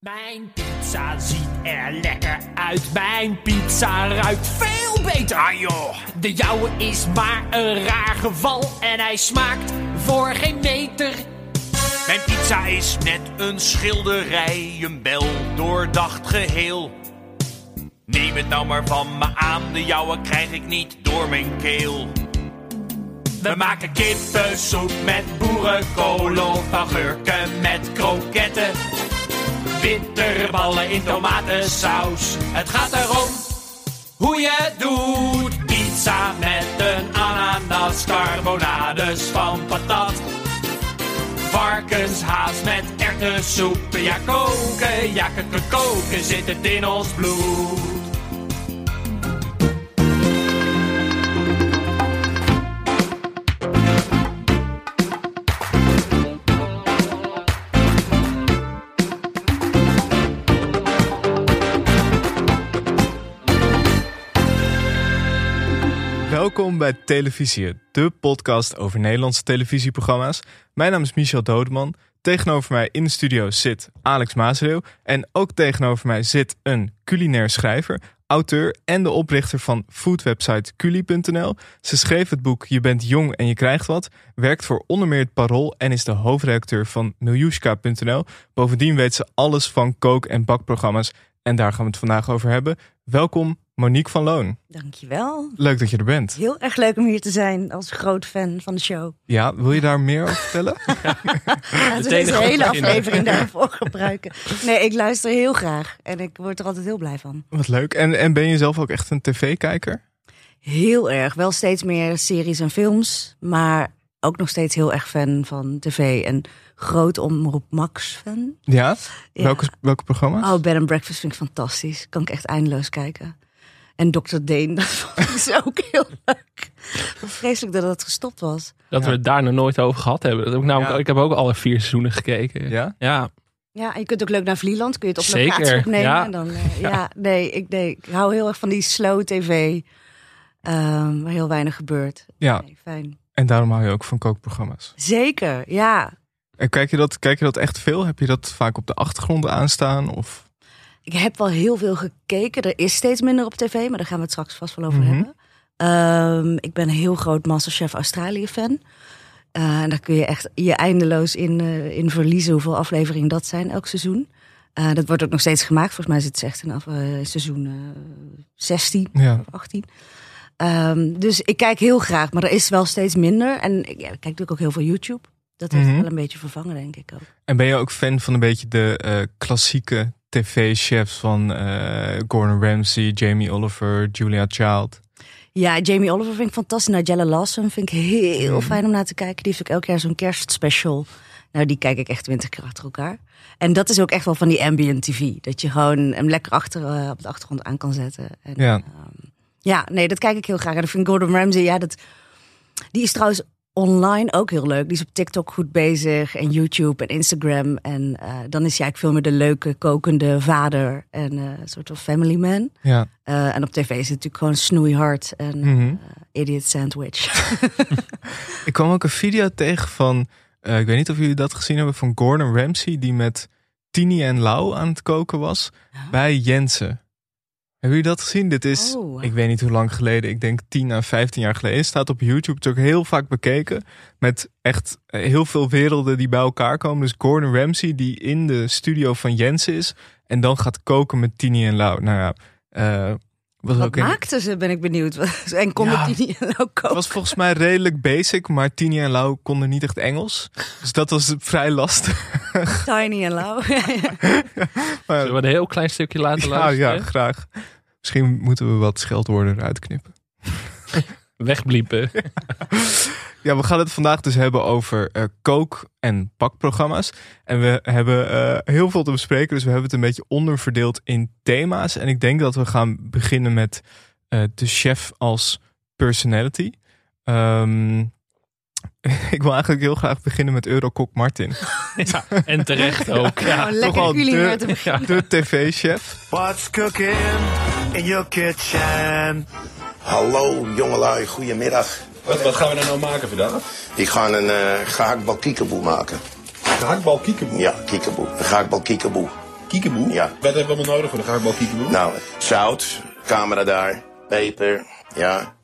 Mijn pizza ziet er lekker uit. Mijn pizza ruikt veel beter. Ah joh, de jouwe is maar een raar geval. En hij smaakt voor geen meter. Mijn pizza is net een schilderij, een bel doordacht geheel. Neem het nou maar van me aan, de jouwe krijg ik niet door mijn keel. We maken kippensoep met boerenkool of augurken met kroketten. Bitterballen in tomatensaus. Het gaat erom hoe je het doet. Pizza met een ananas, carbonades van patat. Varkenshaas met erwtensoep. Ja, koken, ja, koken, koken zit het in ons bloed. Welkom bij Televisie, de podcast over Nederlandse televisieprogramma's. Mijn naam is Michel Dodeman. Tegenover mij in de studio zit Alex Maasreel. En ook tegenover mij zit een culinair schrijver, auteur en de oprichter van foodwebsite culi.nl. Ze schreef het boek Je bent jong en je krijgt wat, werkt voor onder meer het Parool en is de hoofdredacteur van miljushka.nl. Bovendien weet ze alles van kook- en bakprogramma's en daar gaan we het vandaag over hebben. Welkom Monique van Loon. Dankjewel. Leuk dat je er bent. Heel erg leuk om hier te zijn als groot fan van de show. Ja, wil je daar meer over vertellen? Laten we deze hele aflevering daarvoor gebruiken. Nee, ik luister heel graag en ik word er altijd heel blij van. Wat leuk. En, en ben je zelf ook echt een tv-kijker? Heel erg. Wel steeds meer series en films, maar ook nog steeds heel erg fan van tv en groot omroep Max fan. Ja? Ja. Welke, welke programma's? Oh, Bed and Breakfast vind ik fantastisch. Kan ik echt eindeloos kijken. En Dr. Deen, dat vond ik ook heel leuk. Vreselijk dat het gestopt was. Dat Ja. we het daar nog nooit over gehad hebben. Dat heb ik, namelijk, Ja. ik heb ook alle vier seizoenen gekeken. Ja? Ja, Ja, en je kunt ook leuk naar Vlieland. Kun je het op Zeker, locatie opnemen. ja. En dan, eh, ja. nee, ik, nee, ik hou heel erg van die slow tv. ehm, waar heel weinig gebeurt. Ja, Nee, fijn. en daarom hou je ook van kookprogramma's. Zeker, ja. En kijk je, dat, kijk je dat echt veel? Heb je dat vaak op de achtergrond aanstaan? Of... Ik heb wel heel veel gekeken. Er is steeds minder op tv, maar daar gaan we het straks vast wel over Mhm. hebben. Ehm, ik ben een heel groot Masterchef Australië fan. Eh, en daar kun je echt je eindeloos in, eh, in verliezen hoeveel afleveringen dat zijn elk seizoen. Eh, dat wordt ook nog steeds gemaakt. Volgens mij zit het echt in af, seizoen eh 16 Ja. of 18. Ehm, dus ik kijk heel graag, maar er is wel steeds minder. En ik, ja, ik kijk natuurlijk ook heel veel YouTube. Dat heeft het wel een beetje vervangen, denk ik ook. En ben je ook fan van een beetje de klassieke tv-chefs van eh, Gordon Ramsay, Jamie Oliver, Julia Child? Ja, Jamie Oliver vind ik fantastisch. Nigella Lawson vind ik heel Mhm. fijn om naar te kijken. Die heeft ook elk jaar zo'n kerstspecial. Nou, die kijk ik echt twintig keer achter elkaar. En dat is ook echt wel van die ambient tv. Dat je gewoon hem lekker achter eh, op de achtergrond aan kan zetten. En, Ja. ehm, ja, nee, dat kijk ik heel graag. En ik vind Gordon Ramsay, ja, dat, die is trouwens online ook heel leuk. Die is op TikTok goed bezig en YouTube en Instagram. En eh, dan is hij eigenlijk veel meer de leuke, kokende vader en eh, soort van family man. Ja. Eh, en op tv is het natuurlijk gewoon snoeihard en Mhm. idiot sandwich. Ik kwam ook een video tegen van, ik weet niet of jullie dat gezien hebben, van Gordon Ramsay die met Tini en Lau aan het koken was bij Jensen. Hebben jullie dat gezien? Dit is, Oh. ik weet niet hoe lang geleden, ik denk 10 à 15 jaar geleden. Staat op YouTube, het is ook heel vaak bekeken. Met echt eh, heel veel werelden die bij elkaar komen. Dus Gordon Ramsay die in de studio van Jensen is en dan gaat koken met Tini en Lau. Nou ja, eh, was Wat ook een, maakten ze, ben ik benieuwd. en kon Ja. die niet ook Het was volgens mij redelijk basic, maar Tini en Lau konden niet echt Engels. Dus dat was vrij lastig. Tiny en lauw. Maar, zullen we een heel klein stukje laten ja, luisteren? ja, graag. Misschien moeten we wat scheldwoorden eruit knippen. Wegbliepen. Ja, we gaan het vandaag dus hebben over eh, kook- en bakprogramma's. En we hebben eh, heel veel te bespreken, dus we hebben het een beetje onderverdeeld in thema's. En ik denk dat we gaan beginnen met eh, de chef als personality. Ehm, ik wil eigenlijk heel graag beginnen met Eurokok Martin. ja, en terecht ook. Ja. Lekker wel culinair de- tv-chef. What's cooking in your kitchen? Hallo jongelui, goedemiddag. Wat, wat gaan we daar nou maken vandaag? Ik ga een uh, gehaktbal kiekeboe maken. Gehaktbal kiekeboe. Ja, kiekeboe. Een gehaktbal kiekeboe. Kiekeboe? Ja. Wat hebben we allemaal nodig voor de gehaktbal kiekeboe? Nou, zout, camera daar, peper, ja,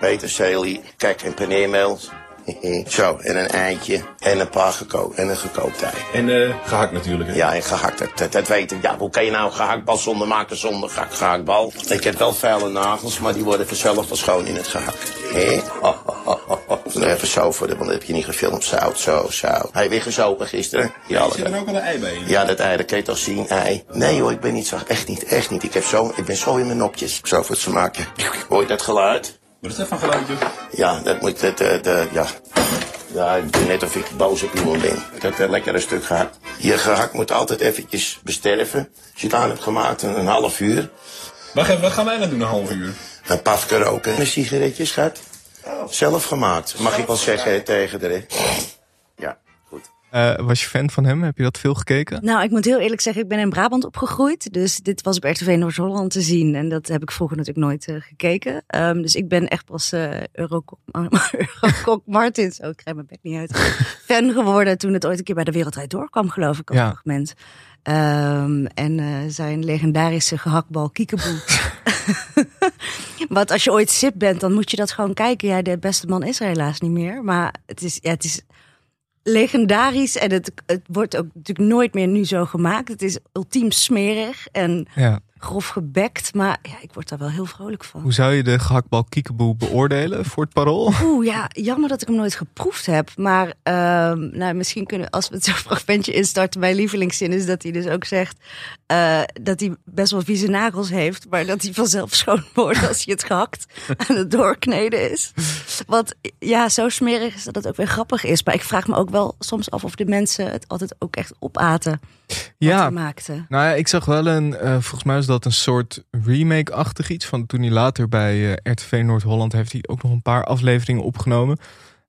peterselie, kijk, en paneermeel. Zo, en een eitje en een paar gekookt en een gekookt ei. En eh, gehakt natuurlijk. Hè? Ja, en gehakt, dat, dat, dat weet ik. Ja, hoe kan je nou een gehaktbal zonder maken zonder ge- gehaktbal? Ik heb wel vuile nagels, maar die worden vanzelf wel schoon in het gehakt. Hé? Oh, oh, oh, oh, oh. Even zo voor de, want dat heb je niet gefilmd. Zout, zo, zout. Hij weer gezopen gisteren. Ja, Zit er ook al een ei bij in? ja, dat ei, dat kan je toch zien, ei. Nee hoor, ik ben niet zo, echt niet, echt niet. Ik, heb zo, ik ben zo in mijn nopjes. Zo voor het maken. Hoor je dat geluid? Wat is dat van geluidje? Ja, dat moet, dat, eh, de, ja. Ja, ik doe net of ik boos op iemand ben. Ik heb een lekker een stuk gehakt. Je gehakt moet altijd eventjes besterven. Als je het aan hebt gemaakt, een, een half uur. Wat, gaan- wat gaan wij dan doen een half uur? Een pafke roken. Een sigaretje, schat. Zelf gemaakt, mag ik wel zeggen tegen de... Ja, Eh, was je fan van hem? Heb je dat veel gekeken? Nou, ik moet heel eerlijk zeggen, ik ben in Brabant opgegroeid. Dus dit was op RTV Noord-Holland te zien. En dat heb ik vroeger natuurlijk nooit eh, gekeken. Ehm, dus ik ben echt pas eh Eurokok Eurokok Martins, oh ik krijg mijn bek niet uit, fan geworden toen het ooit een keer bij de Wereldrijd doorkwam, geloof ik, als Ja. fragment. Ehm, en zijn legendarische gehaktbal Kiekeboe. Wat als je ooit sip bent, dan moet je dat gewoon kijken. Ja, de beste man is er helaas niet meer. Maar het is, ja, het is legendarisch. En het, het wordt ook natuurlijk nooit meer nu zo gemaakt. Het is ultiem smerig en Ja. grof gebekt. Maar ja, ik word daar wel heel vrolijk van. Hoe zou je de gehaktbal kiekeboe beoordelen voor het parool? Oeh, ja, jammer dat ik hem nooit geproefd heb. Maar ehm, nou, misschien kunnen, als we het zo'n fragmentje instarten, mijn lievelingszin is dat hij dus ook zegt eh, dat hij best wel vieze nagels heeft, maar dat hij vanzelf schoon wordt als hij het gehakt aan het doorkneden is. Want ja, zo smerig is dat het ook weer grappig is. Maar ik vraag me ook wel soms af of de mensen het altijd ook echt opaten wat Ja, hij maakte. Nou ja, ik zag wel een, eh, volgens mij is dat een soort remake-achtig iets. Van toen hij later bij eh, RTV Noord-Holland heeft hij ook nog een paar afleveringen opgenomen.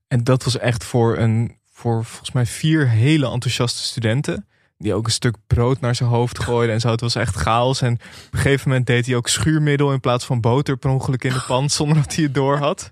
En dat was echt voor een, voor volgens mij vier hele enthousiaste studenten. Die ook een stuk brood naar zijn hoofd gooiden en zo. Het was echt chaos. En op een gegeven moment deed hij ook schuurmiddel in plaats van boter per ongeluk in de pan. Zonder dat hij het door had.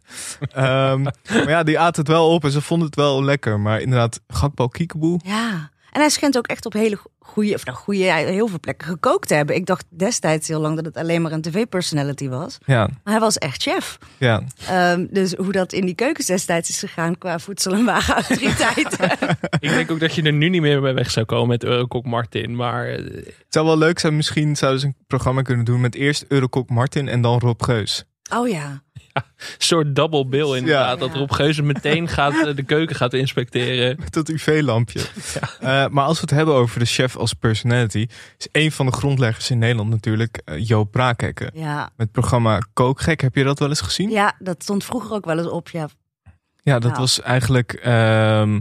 Ehm, maar ja, die aten het wel op en ze vonden het wel lekker. Maar inderdaad, gakbal kiekeboe. Ja. En hij schijnt ook echt op hele goede, of nou goede, heel veel plekken gekookt te hebben. Ik dacht destijds heel lang dat het alleen maar een tv-personality was. Ja, Maar hij was echt chef. ja. Ehm, dus hoe dat in die keukens destijds is gegaan qua voedsel- en wagenautoriteiten. Ik denk ook dat je er nu niet meer mee weg zou komen met Eurokok Martin. Maar eh, Het zou wel leuk zijn, misschien zouden ze een programma kunnen doen met eerst Eurokok Martin en dan Rob Geus. Oh ja. een soort double bill inderdaad. Ja. Dat Rob Geuze meteen gaat, eh, de keuken gaat inspecteren. Met dat UV-lampje. Eh, maar als we het hebben over de chef als personality, is een van de grondleggers in Nederland natuurlijk eh, Joop Braakhekken. Ja. Met het programma Kookgek, heb je dat wel eens gezien? ja, dat stond vroeger ook wel eens op. Ja. Ja, dat Ja. was eigenlijk, ehm,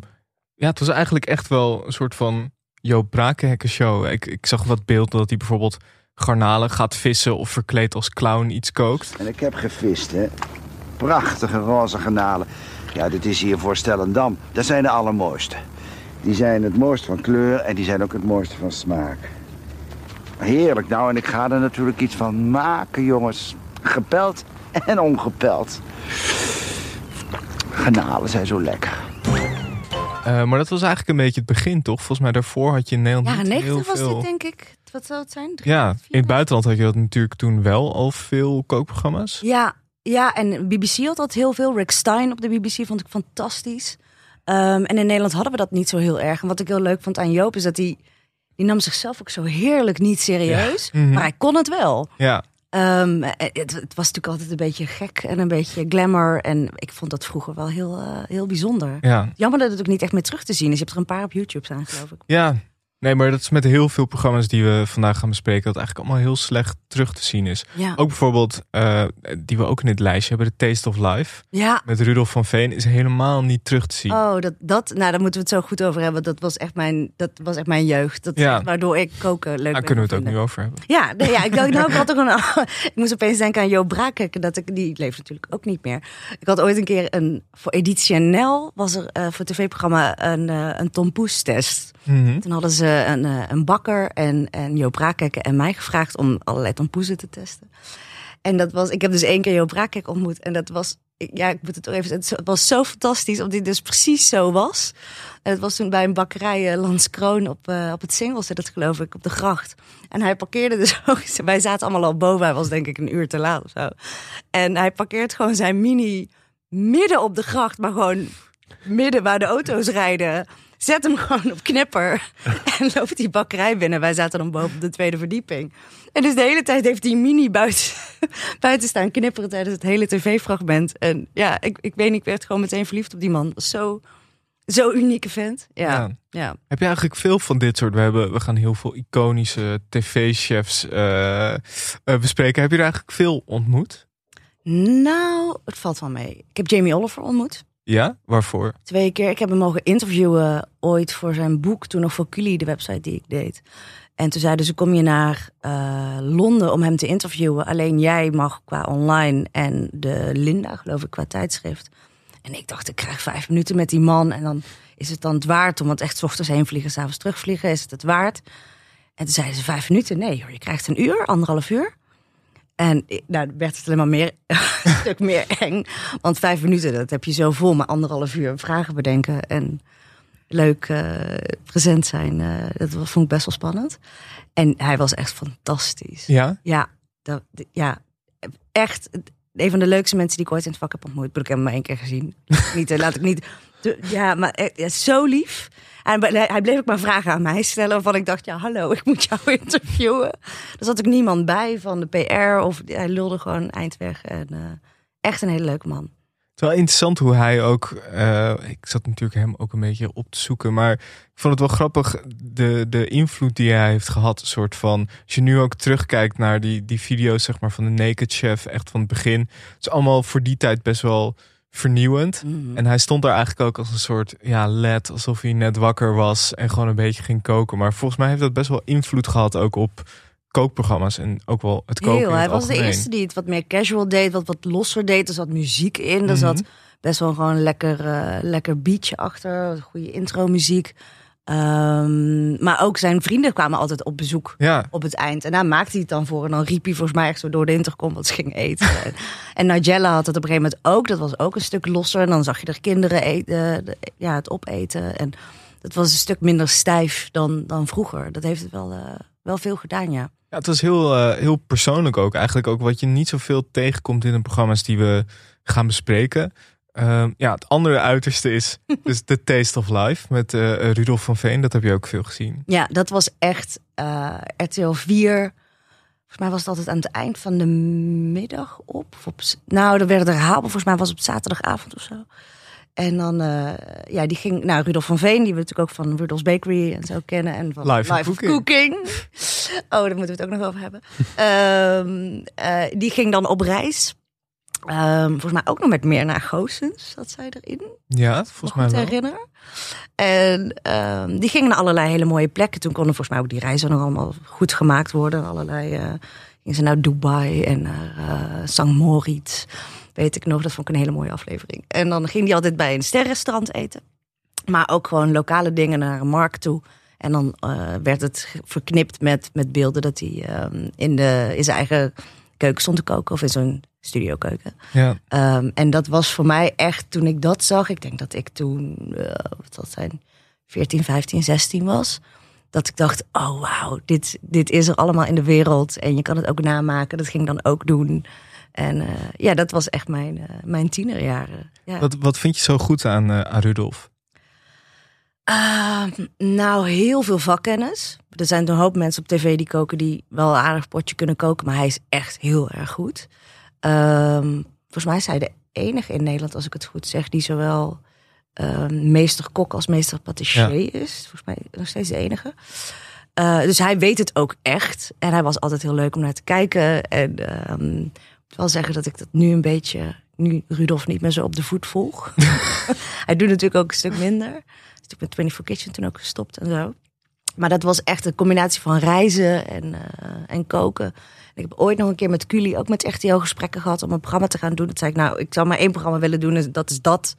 ja, het was eigenlijk echt wel een soort van Joop Braakhekken show. Ik, ik zag wat beelden dat hij bijvoorbeeld garnalen gaat vissen of verkleed als clown iets kookt. En ik heb gevist, hè. Prachtige roze granalen. Ja, dit is hier voor Stellendam. Dat zijn de allermooiste. Die zijn het mooist van kleur en die zijn ook het mooiste van smaak. Heerlijk nou, en ik ga er natuurlijk iets van maken, jongens. Gepeld en ongepeld. Garnalen zijn zo lekker. Eh, maar dat was eigenlijk een beetje het begin, toch? Volgens mij daarvoor had je in Nederland Ja, niet 90 heel was veel. dit denk ik. Wat zou het zijn? Ja, in het buitenland had je dat natuurlijk toen wel al veel kookprogramma's. Ja, ja, en BBC had dat heel veel. Rick Stein op de BBC vond ik fantastisch. Ehm, en in Nederland hadden we dat niet zo heel erg. En wat ik heel leuk vond aan Joop is dat hij... Die nam zichzelf ook zo heerlijk niet serieus. Mhm. Maar hij kon het wel. Ja, Ehm, het, het was natuurlijk altijd een beetje gek en een beetje glamour. En ik vond dat vroeger wel heel, eh, heel bijzonder. ja, Jammer dat het ook niet echt meer terug te zien is. Je hebt er een paar op YouTube staan, geloof ik. ja. Nee, maar dat is met heel veel programma's die we vandaag gaan bespreken, dat eigenlijk allemaal heel slecht terug te zien is. Ja, Ook bijvoorbeeld, eh, die we ook in dit lijstje hebben, de Taste of Life. ja. Met Rudolf van Veen is helemaal niet terug te zien. Oh, dat, dat, nou, daar moeten we het zo goed over hebben. Dat was echt mijn, dat was echt mijn jeugd. Dat, Ja. Waardoor ik koken leuk Daar kunnen we het ook nu over hebben. Ja, nee, ja ik, dacht, nou, ik, had ook een, ik moest opeens denken aan Joop Braakhekken. Dat ik, die leeft natuurlijk ook niet meer. Ik had ooit een keer een, voor Editie NL was er eh, voor tv-programma een, eh een tompoes-test. Mhm. Toen hadden ze een, eh, een bakker en, en Joop en mij gevraagd om allerlei tompoezen te testen. En dat was, ik heb dus één keer Jo Braakek ontmoet. En dat was, ja, ik moet het toch even. Het was zo fantastisch, omdat hij dus precies zo was. En het was toen bij een bakkerij eh, Lans Kroon op, eh, op het Singels, dat geloof ik, op de gracht. En hij parkeerde dus ook, wij zaten allemaal al boven. Hij was denk ik een uur te laat of zo. En hij parkeert gewoon zijn mini midden op de gracht, maar gewoon midden waar de auto's rijden. Zet hem gewoon op knipper en loopt die bakkerij binnen. Wij zaten dan boven op de tweede verdieping. En dus de hele tijd heeft die mini buiten, buiten staan knipperen tijdens het hele tv-fragment. En ja, ik, ik weet niet, ik werd gewoon meteen verliefd op die man. Zo, zo unieke vent. Ja, Ja. ja. Heb je eigenlijk veel van dit soort? We, hebben, we gaan heel veel iconische tv-chefs eh, eh, bespreken. Heb je er eigenlijk veel ontmoet? Nou, het valt wel mee. Ik heb Jamie Oliver ontmoet. Ja? Waarvoor? Twee keer. Ik heb hem mogen interviewen ooit voor zijn boek. Toen nog voor Culi, de website die ik deed. En toen zeiden ze, kom je naar eh, Londen om hem te interviewen. Alleen jij mag qua online en de Linda, geloof ik, qua tijdschrift. En ik dacht, ik krijg vijf minuten met die man. En dan is het dan het waard om het echt 's ochtends heen vliegen, s'avonds terugvliegen. Is het het waard? En toen zeiden ze, vijf minuten? Nee hoor, je krijgt een uur, anderhalf uur. En ik- nou werd het alleen maar meer, een stuk meer eng. Want vijf minuten, dat heb je zo vol. Maar anderhalf uur vragen bedenken en leuk eh, present zijn. eh, dat vond ik best wel spannend. En hij was echt fantastisch. Ja? Ja, dat, ja, echt een van de leukste mensen die ik ooit in het vak heb ontmoet. Ik heb hem maar één keer gezien. niet, eh, laat ik niet. Ja, maar ja, zo lief. En hij bleef ook maar vragen aan mij stellen. Waarvan ik dacht, ja, hallo, ik moet jou interviewen. Er zat ook niemand bij van de PR. Of hij lulde gewoon eindweg. En eh, echt een hele leuke man. Het is wel interessant hoe hij ook. eh, ik zat natuurlijk hem ook een beetje op te zoeken. Maar ik vond het wel grappig. De, de invloed die hij heeft gehad. Een soort van. Als je nu ook terugkijkt naar die, die video's, zeg maar, van de Naked Chef. Echt van het begin. Het is allemaal voor die tijd best wel vernieuwend. Mhm. En hij stond daar eigenlijk ook als een soort ja, led. Alsof hij net wakker was. En gewoon een beetje ging koken. Maar volgens mij heeft dat best wel invloed gehad ook op kookprogramma's. En ook wel het koken. Heel, hij was de eerste die het wat meer casual deed, wat wat losser deed. Er zat muziek in, er zat Mhm. best wel gewoon een lekker, eh, lekker beatje achter, goede intro muziek. Ehm, maar ook zijn vrienden kwamen altijd op bezoek Ja, op het eind. En daar maakte hij het dan voor. En dan riep hij volgens mij echt zo door de intercom wat ze ging eten. en, Nigella had het op een gegeven moment ook. Dat was ook een stuk losser. En dan zag je er kinderen eten, de- ja, het opeten. En dat was een stuk minder stijf dan, dan vroeger. Dat heeft het wel, eh, wel veel gedaan, ja. Ja, het was heel, eh, heel persoonlijk ook. Eigenlijk ook wat je niet zoveel tegenkomt in de programma's die we gaan bespreken. Ehm, ja, het andere uiterste is dus The Taste of Life met eh, Rudolf van Veen. Dat heb je ook veel gezien. Ja, dat was echt eh, RTL 4. Volgens mij was het altijd aan het eind van de middag op. Nou, dan werd het herhaald. Volgens mij was het op zaterdagavond of zo. En dan, eh, ja, die ging, nou, Rudolf van Veen, die we natuurlijk ook van Rudolf's Bakery en zo kennen. En van Live of Cooking. Cooking. Oh, daar moeten we het ook nog over hebben. Ehm, eh, die ging dan op reis. Ehm, volgens mij ook nog met meer naar Goossens, zat zij erin Ja, volgens mij wel. herinneren. En ehm, die gingen naar allerlei hele mooie plekken. Toen konden volgens mij ook die reizen nog allemaal goed gemaakt worden. Allerlei, eh gingen ze naar Dubai en naar eh St. Moritz. Weet ik nog, dat vond ik een hele mooie aflevering. En dan ging die altijd bij een sterrenstrand eten. Maar ook gewoon lokale dingen naar een markt toe. En dan eh, werd het verknipt met, met beelden dat hij ehm, in, de, in zijn eigen keuken stond te koken. Of in zo'n studiokeuken. Ja. Ehm, en dat was voor mij echt, toen ik dat zag, ik denk dat ik toen, eh, wat zal het zijn, 14, 15, 16 was. Dat ik dacht, oh wauw, dit, dit is er allemaal in de wereld. En je kan het ook namaken, dat ging ik dan ook doen. En eh, ja, dat was echt mijn, eh, mijn tienerjaren. Ja. Wat, wat vind je zo goed aan, aan Rudolf? Ehm, nou, heel veel vakkennis. Er zijn een hoop mensen op tv die koken die wel een aardig potje kunnen koken, maar hij is echt heel erg goed. Ehm, volgens mij is hij de enige in Nederland, als ik het goed zeg, die zowel ehm, meester kok als meester patissier is. Volgens mij nog steeds de enige. Eh, dus hij weet het ook echt. En hij was altijd heel leuk om naar te kijken. En ehm, ik moet wel zeggen dat ik dat nu een beetje, nu Rudolf niet meer zo op de voet volg. hij doet natuurlijk ook een stuk minder. Is natuurlijk met 24 Kitchen toen ook gestopt en zo. Maar dat was echt een combinatie van reizen en, eh, en koken. Ik heb ooit nog een keer met Culi, ook met RTL gesprekken gehad om een programma te gaan doen. Dat zei ik, nou, ik zou maar één programma willen doen en dat is dat.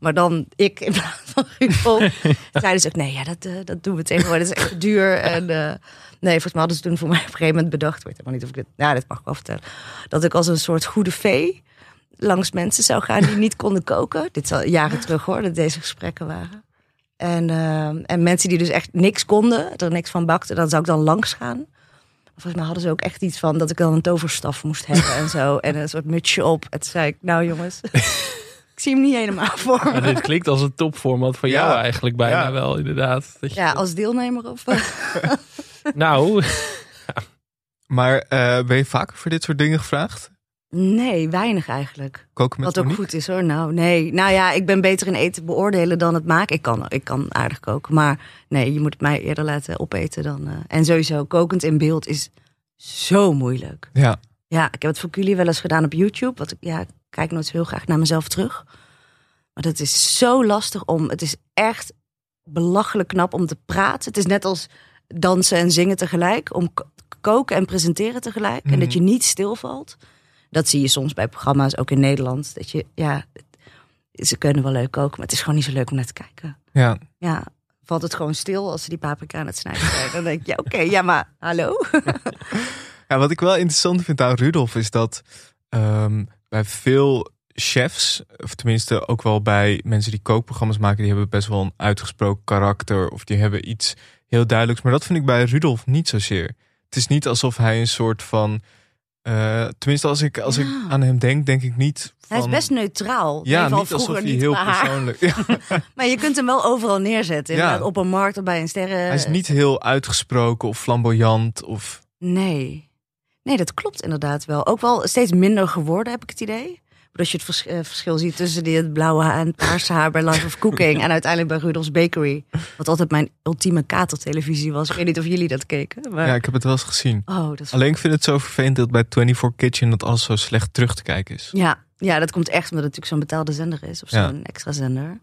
Maar dan ik in plaats van Rudolf. Zeiden ze ook, nee, ja, dat, eh, dat doen we tegenwoordig. Dat is echt duur. En eh, nee, volgens mij hadden ze toen voor mij op een gegeven moment bedacht. Ik weet helemaal niet of ik dit, ja, dit mag ik wel vertellen. Dat ik als een soort goede vee langs mensen zou gaan die niet konden koken. Dit is al jaren terug hoor, dat deze gesprekken waren. En, eh, en mensen die dus echt niks konden, er niks van bakten, dan zou ik dan langs gaan. Volgens mij hadden ze ook echt iets van dat ik dan een toverstaf moest hebben en zo. En een soort mutsje op. En toen zei ik, nou jongens, ik zie hem niet helemaal voor me. Dit klinkt als een topformat van jou Ja. eigenlijk bijna Ja. wel, inderdaad. Dat je- Ja, als deelnemer of... Nou, Maar eh, ben je vaker voor dit soort dingen gevraagd? Nee, weinig eigenlijk. Koken met Wat ook Monique? goed is hoor. Nou, nee. Nou ja, ik ben beter in eten beoordelen dan het maken. Ik kan, ik kan aardig koken. Maar nee, je moet het mij eerder laten opeten dan. eh, En sowieso, kokend in beeld is zo moeilijk. Ja. Ja, ik heb het voor jullie wel eens gedaan op YouTube. Want ik ja, ik kijk nooit zo heel graag naar mezelf terug. Maar dat is zo lastig om. Het is echt belachelijk knap om te praten. Het is net als dansen en zingen tegelijk. Om koken en presenteren tegelijk. En dat je niet stilvalt. Dat zie je soms bij programma's, ook in Nederland. Dat je, ja, ze kunnen wel leuk koken, maar het is gewoon niet zo leuk om naar te kijken. ja. Ja, valt het gewoon stil als ze die paprika aan het snijden zijn. Dan denk ik, ja, oké, ja, maar hallo. Ja, wat ik wel interessant vind aan Rudolf is dat ehm, bij veel chefs, of tenminste ook wel bij mensen die kookprogramma's maken, die hebben best wel een uitgesproken karakter of die hebben iets heel duidelijks. Maar dat vind ik bij Rudolf niet zozeer. Het is niet alsof hij een soort van. Eh, tenminste, als ik, als ik Ja. aan hem denk, denk ik niet. Van, Hij is best neutraal. Ja, niet alsof vroeger hij niet heel persoonlijk. Ja, Maar je kunt hem wel overal neerzetten. Ja. Op een markt of bij een sterren. hij is niet heel uitgesproken of flamboyant. Of, Nee. Nee, dat klopt inderdaad wel. Ook wel steeds minder geworden, heb ik het idee. Als je het vers- eh, verschil ziet tussen die, het blauwe en het paarse haar bij Life of Cooking... en uiteindelijk bij Rudolf's Bakery. Wat altijd mijn ultieme katertelevisie was. Ik weet niet of jullie dat keken. Maar... ja, ik heb het wel eens gezien. Oh, dat is... Alleen ik vind het zo vervelend dat bij 24 Kitchen dat alles zo slecht terug te kijken is. ja, ja, dat komt echt omdat het natuurlijk zo'n betaalde zender is. Of Ja. zo'n extra zender.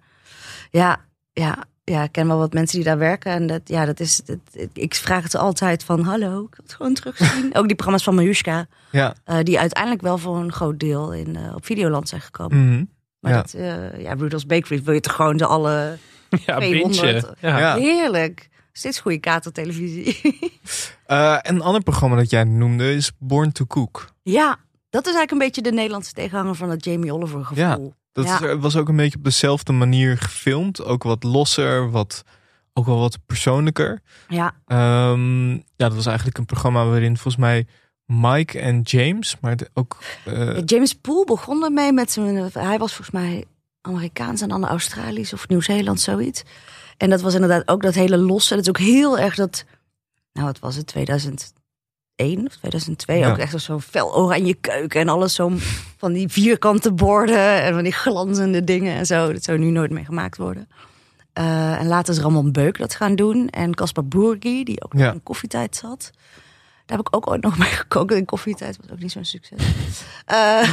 Ja, ja, ja, ik ken wel wat mensen die daar werken. En dat, ja, dat is, dat, ik vraag het altijd van... Hallo, ik wil het gewoon terugzien. Ook die programma's van Majushka. Ja. eh, die uiteindelijk wel voor een groot deel in, eh, op Videoland zijn gekomen. Mhm. Maar Ja. dat, eh, ja, Rudolph's Bakery wil je toch gewoon de alle ja, 200. bintje. Ja. Heerlijk. Steeds goede katertelevisie. Een ander programma dat jij noemde is Born to Cook. ja, dat is eigenlijk een beetje de Nederlandse tegenhanger van het Jamie Oliver gevoel. Dat Ja. is- was ook een beetje op dezelfde manier gefilmd. Ook wat losser, wat, ook wel wat persoonlijker. Ja, Ehm, ja, dat was eigenlijk een programma waarin volgens mij Mike en James, maar ook... eh, Ja, James Poole begon ermee met zijn. Hij was volgens mij Amerikaans en dan Australisch of Nieuw-Zeeland, zoiets. En dat was inderdaad ook dat hele losse. Dat is ook heel erg dat. Nou, wat was het? 2001 of 2002. Ja. Ook echt zo'n fel oranje keuken en alles zo van die vierkante borden en van die glanzende dingen en zo. Dat zou nu nooit meer gemaakt worden. Eh, en later is Ramon Beuk dat gaan doen. En Caspar Boergi, die ook nog Ja. in koffietijd zat. Daar heb ik ook ooit nog mee gekookt in koffietijd. Was ook niet zo'n succes. Eh,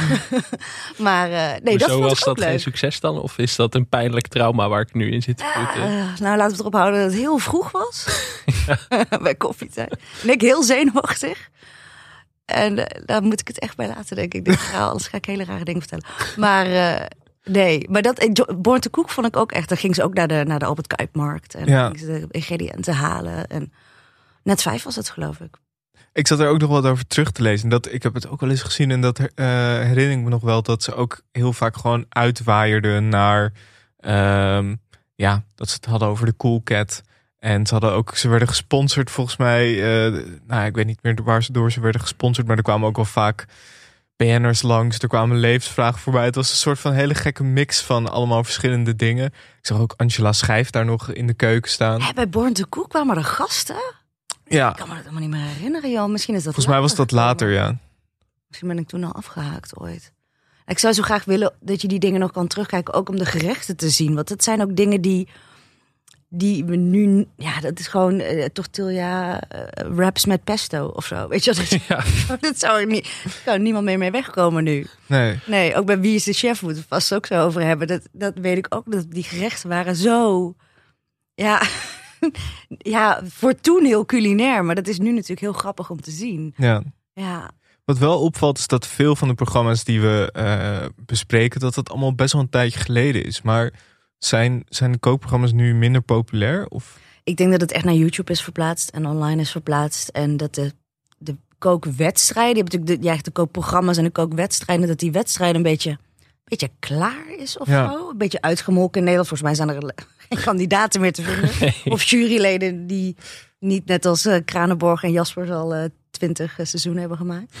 maar eh, nee, dat vond was dat geen leuk. succes dan? Of is dat een pijnlijk trauma waar ik nu in zit? Eh, nou, laten we erop houden dat het heel vroeg was. bij koffietijd. En ik heel zenuwachtig. En daar moet ik het echt bij laten, denk ik. Dit verhaal, anders ga ik hele rare dingen vertellen. Maar nee, maar dat, Born to Cook vond ik ook echt. Dan ging ze ook naar de, naar de Albert Kuipmarkt. En Ja. ging ze de ingrediënten halen. En net vijf was het, geloof ik. Ik zat er ook nog wat over terug te lezen. Dat, ik heb het ook wel eens gezien en dat eh, herinner ik me nog wel dat ze ook heel vaak gewoon uitwaaierden naar, ehm, ja, dat ze het hadden over de Cool Cat. En ze hadden ook, ze werden gesponsord volgens mij, eh, nou ik weet niet meer waar ze door ze werden gesponsord, maar er kwamen ook wel vaak BN'ers langs, er kwamen levensvragen voorbij. Het was een soort van hele gekke mix van allemaal verschillende dingen. Ik zag ook Angela Schijf daar nog in de keuken staan. Hè, bij Born to Cook kwamen er gasten. Ja, Ik kan me dat helemaal niet meer herinneren, joh. Misschien is dat volgens mij was dat gekomen. later, ja. Misschien ben ik toen al afgehaakt ooit. Ik zou zo graag willen dat je die dingen nog kan terugkijken, ook om de gerechten te zien. Want het zijn ook dingen die, die we nu, ja, dat is gewoon eh, tortilla eh, wraps met pesto of zo. Weet je, dat, Ja. dat zou er niet, kan niemand meer mee wegkomen nu. Nee. Nee, ook bij Wie is de Chef moeten we het vast ook zo over hebben. Dat, dat weet ik ook, dat die gerechten waren zo, ja, ja, voor toen heel culinair. Maar dat is nu natuurlijk heel grappig om te zien. Ja. Ja, Wat wel opvalt is dat veel van de programma's die we eh, bespreken, dat het allemaal best wel een tijdje geleden is. Maar zijn, zijn de kookprogramma's nu minder populair? Of? ik denk dat het echt naar YouTube is verplaatst en online is verplaatst. En dat de, de kookwedstrijden, je hebt natuurlijk de, ja, de kookprogramma's en de kookwedstrijden, dat die wedstrijden een beetje, beetje klaar is of Ja. zo. Een beetje uitgemolken in Nederland. Volgens mij zijn er geen kandidaten meer te vinden. Of juryleden die niet net als eh, Kranenborg en Jaspers al eh, twintig seizoenen hebben gemaakt.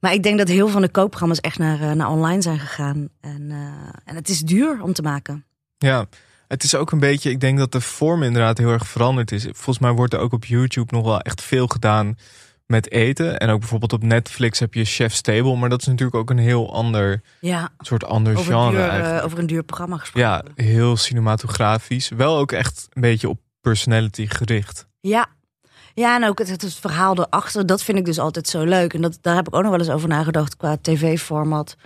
Maar ik denk dat heel veel van de kookprogramma's echt naar, eh, naar online zijn gegaan. En, eh, en het is duur om te maken. Ja, het is ook een beetje, ik denk dat de vorm inderdaad heel erg veranderd is. Volgens mij wordt er ook op YouTube nog wel echt veel gedaan met eten. En ook bijvoorbeeld op Netflix heb je Chef's Table, maar dat is natuurlijk ook een heel ander Ja, soort ander over, genre duur, eh, over een duur programma gesproken. Ja, heel cinematografisch. Wel ook echt een beetje op personality gericht. Ja. Ja, en ook het, het verhaal erachter, dat vind ik dus altijd zo leuk. En dat, daar heb ik ook nog wel eens over nagedacht qua tv-format.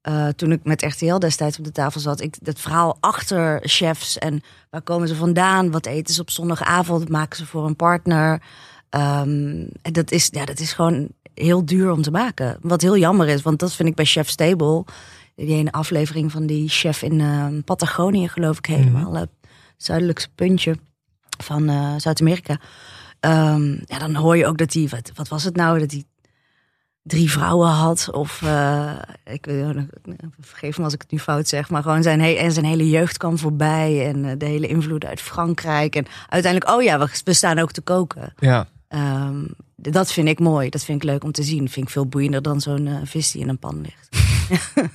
Eh, toen ik met RTL destijds op de tafel zat. Ik, het verhaal achter chefs en waar komen ze vandaan? Wat eten ze op zondagavond? Wat maken ze voor een partner? Ehm, en dat, is, ja, dat is gewoon heel duur om te maken. Wat heel jammer is, want dat vind ik bij Chef's Table. Die ene aflevering van die chef in eh, Patagonië, geloof ik helemaal. Het zuidelijkste puntje van eh, Zuid-Amerika. Ehm, ja, dan hoor je ook dat hij, wat, wat was het nou, dat hij drie vrouwen had. Of, eh, ik weet niet, vergeef me als ik het nu fout zeg, maar gewoon zijn, en zijn hele jeugd kwam voorbij. En eh, de hele invloed uit Frankrijk. En uiteindelijk, oh ja, we, we staan ook te koken. Ja, Ehm, dat vind ik mooi, dat vind ik leuk om te zien. Vind ik veel boeiender dan zo'n eh, vis die in een pan ligt.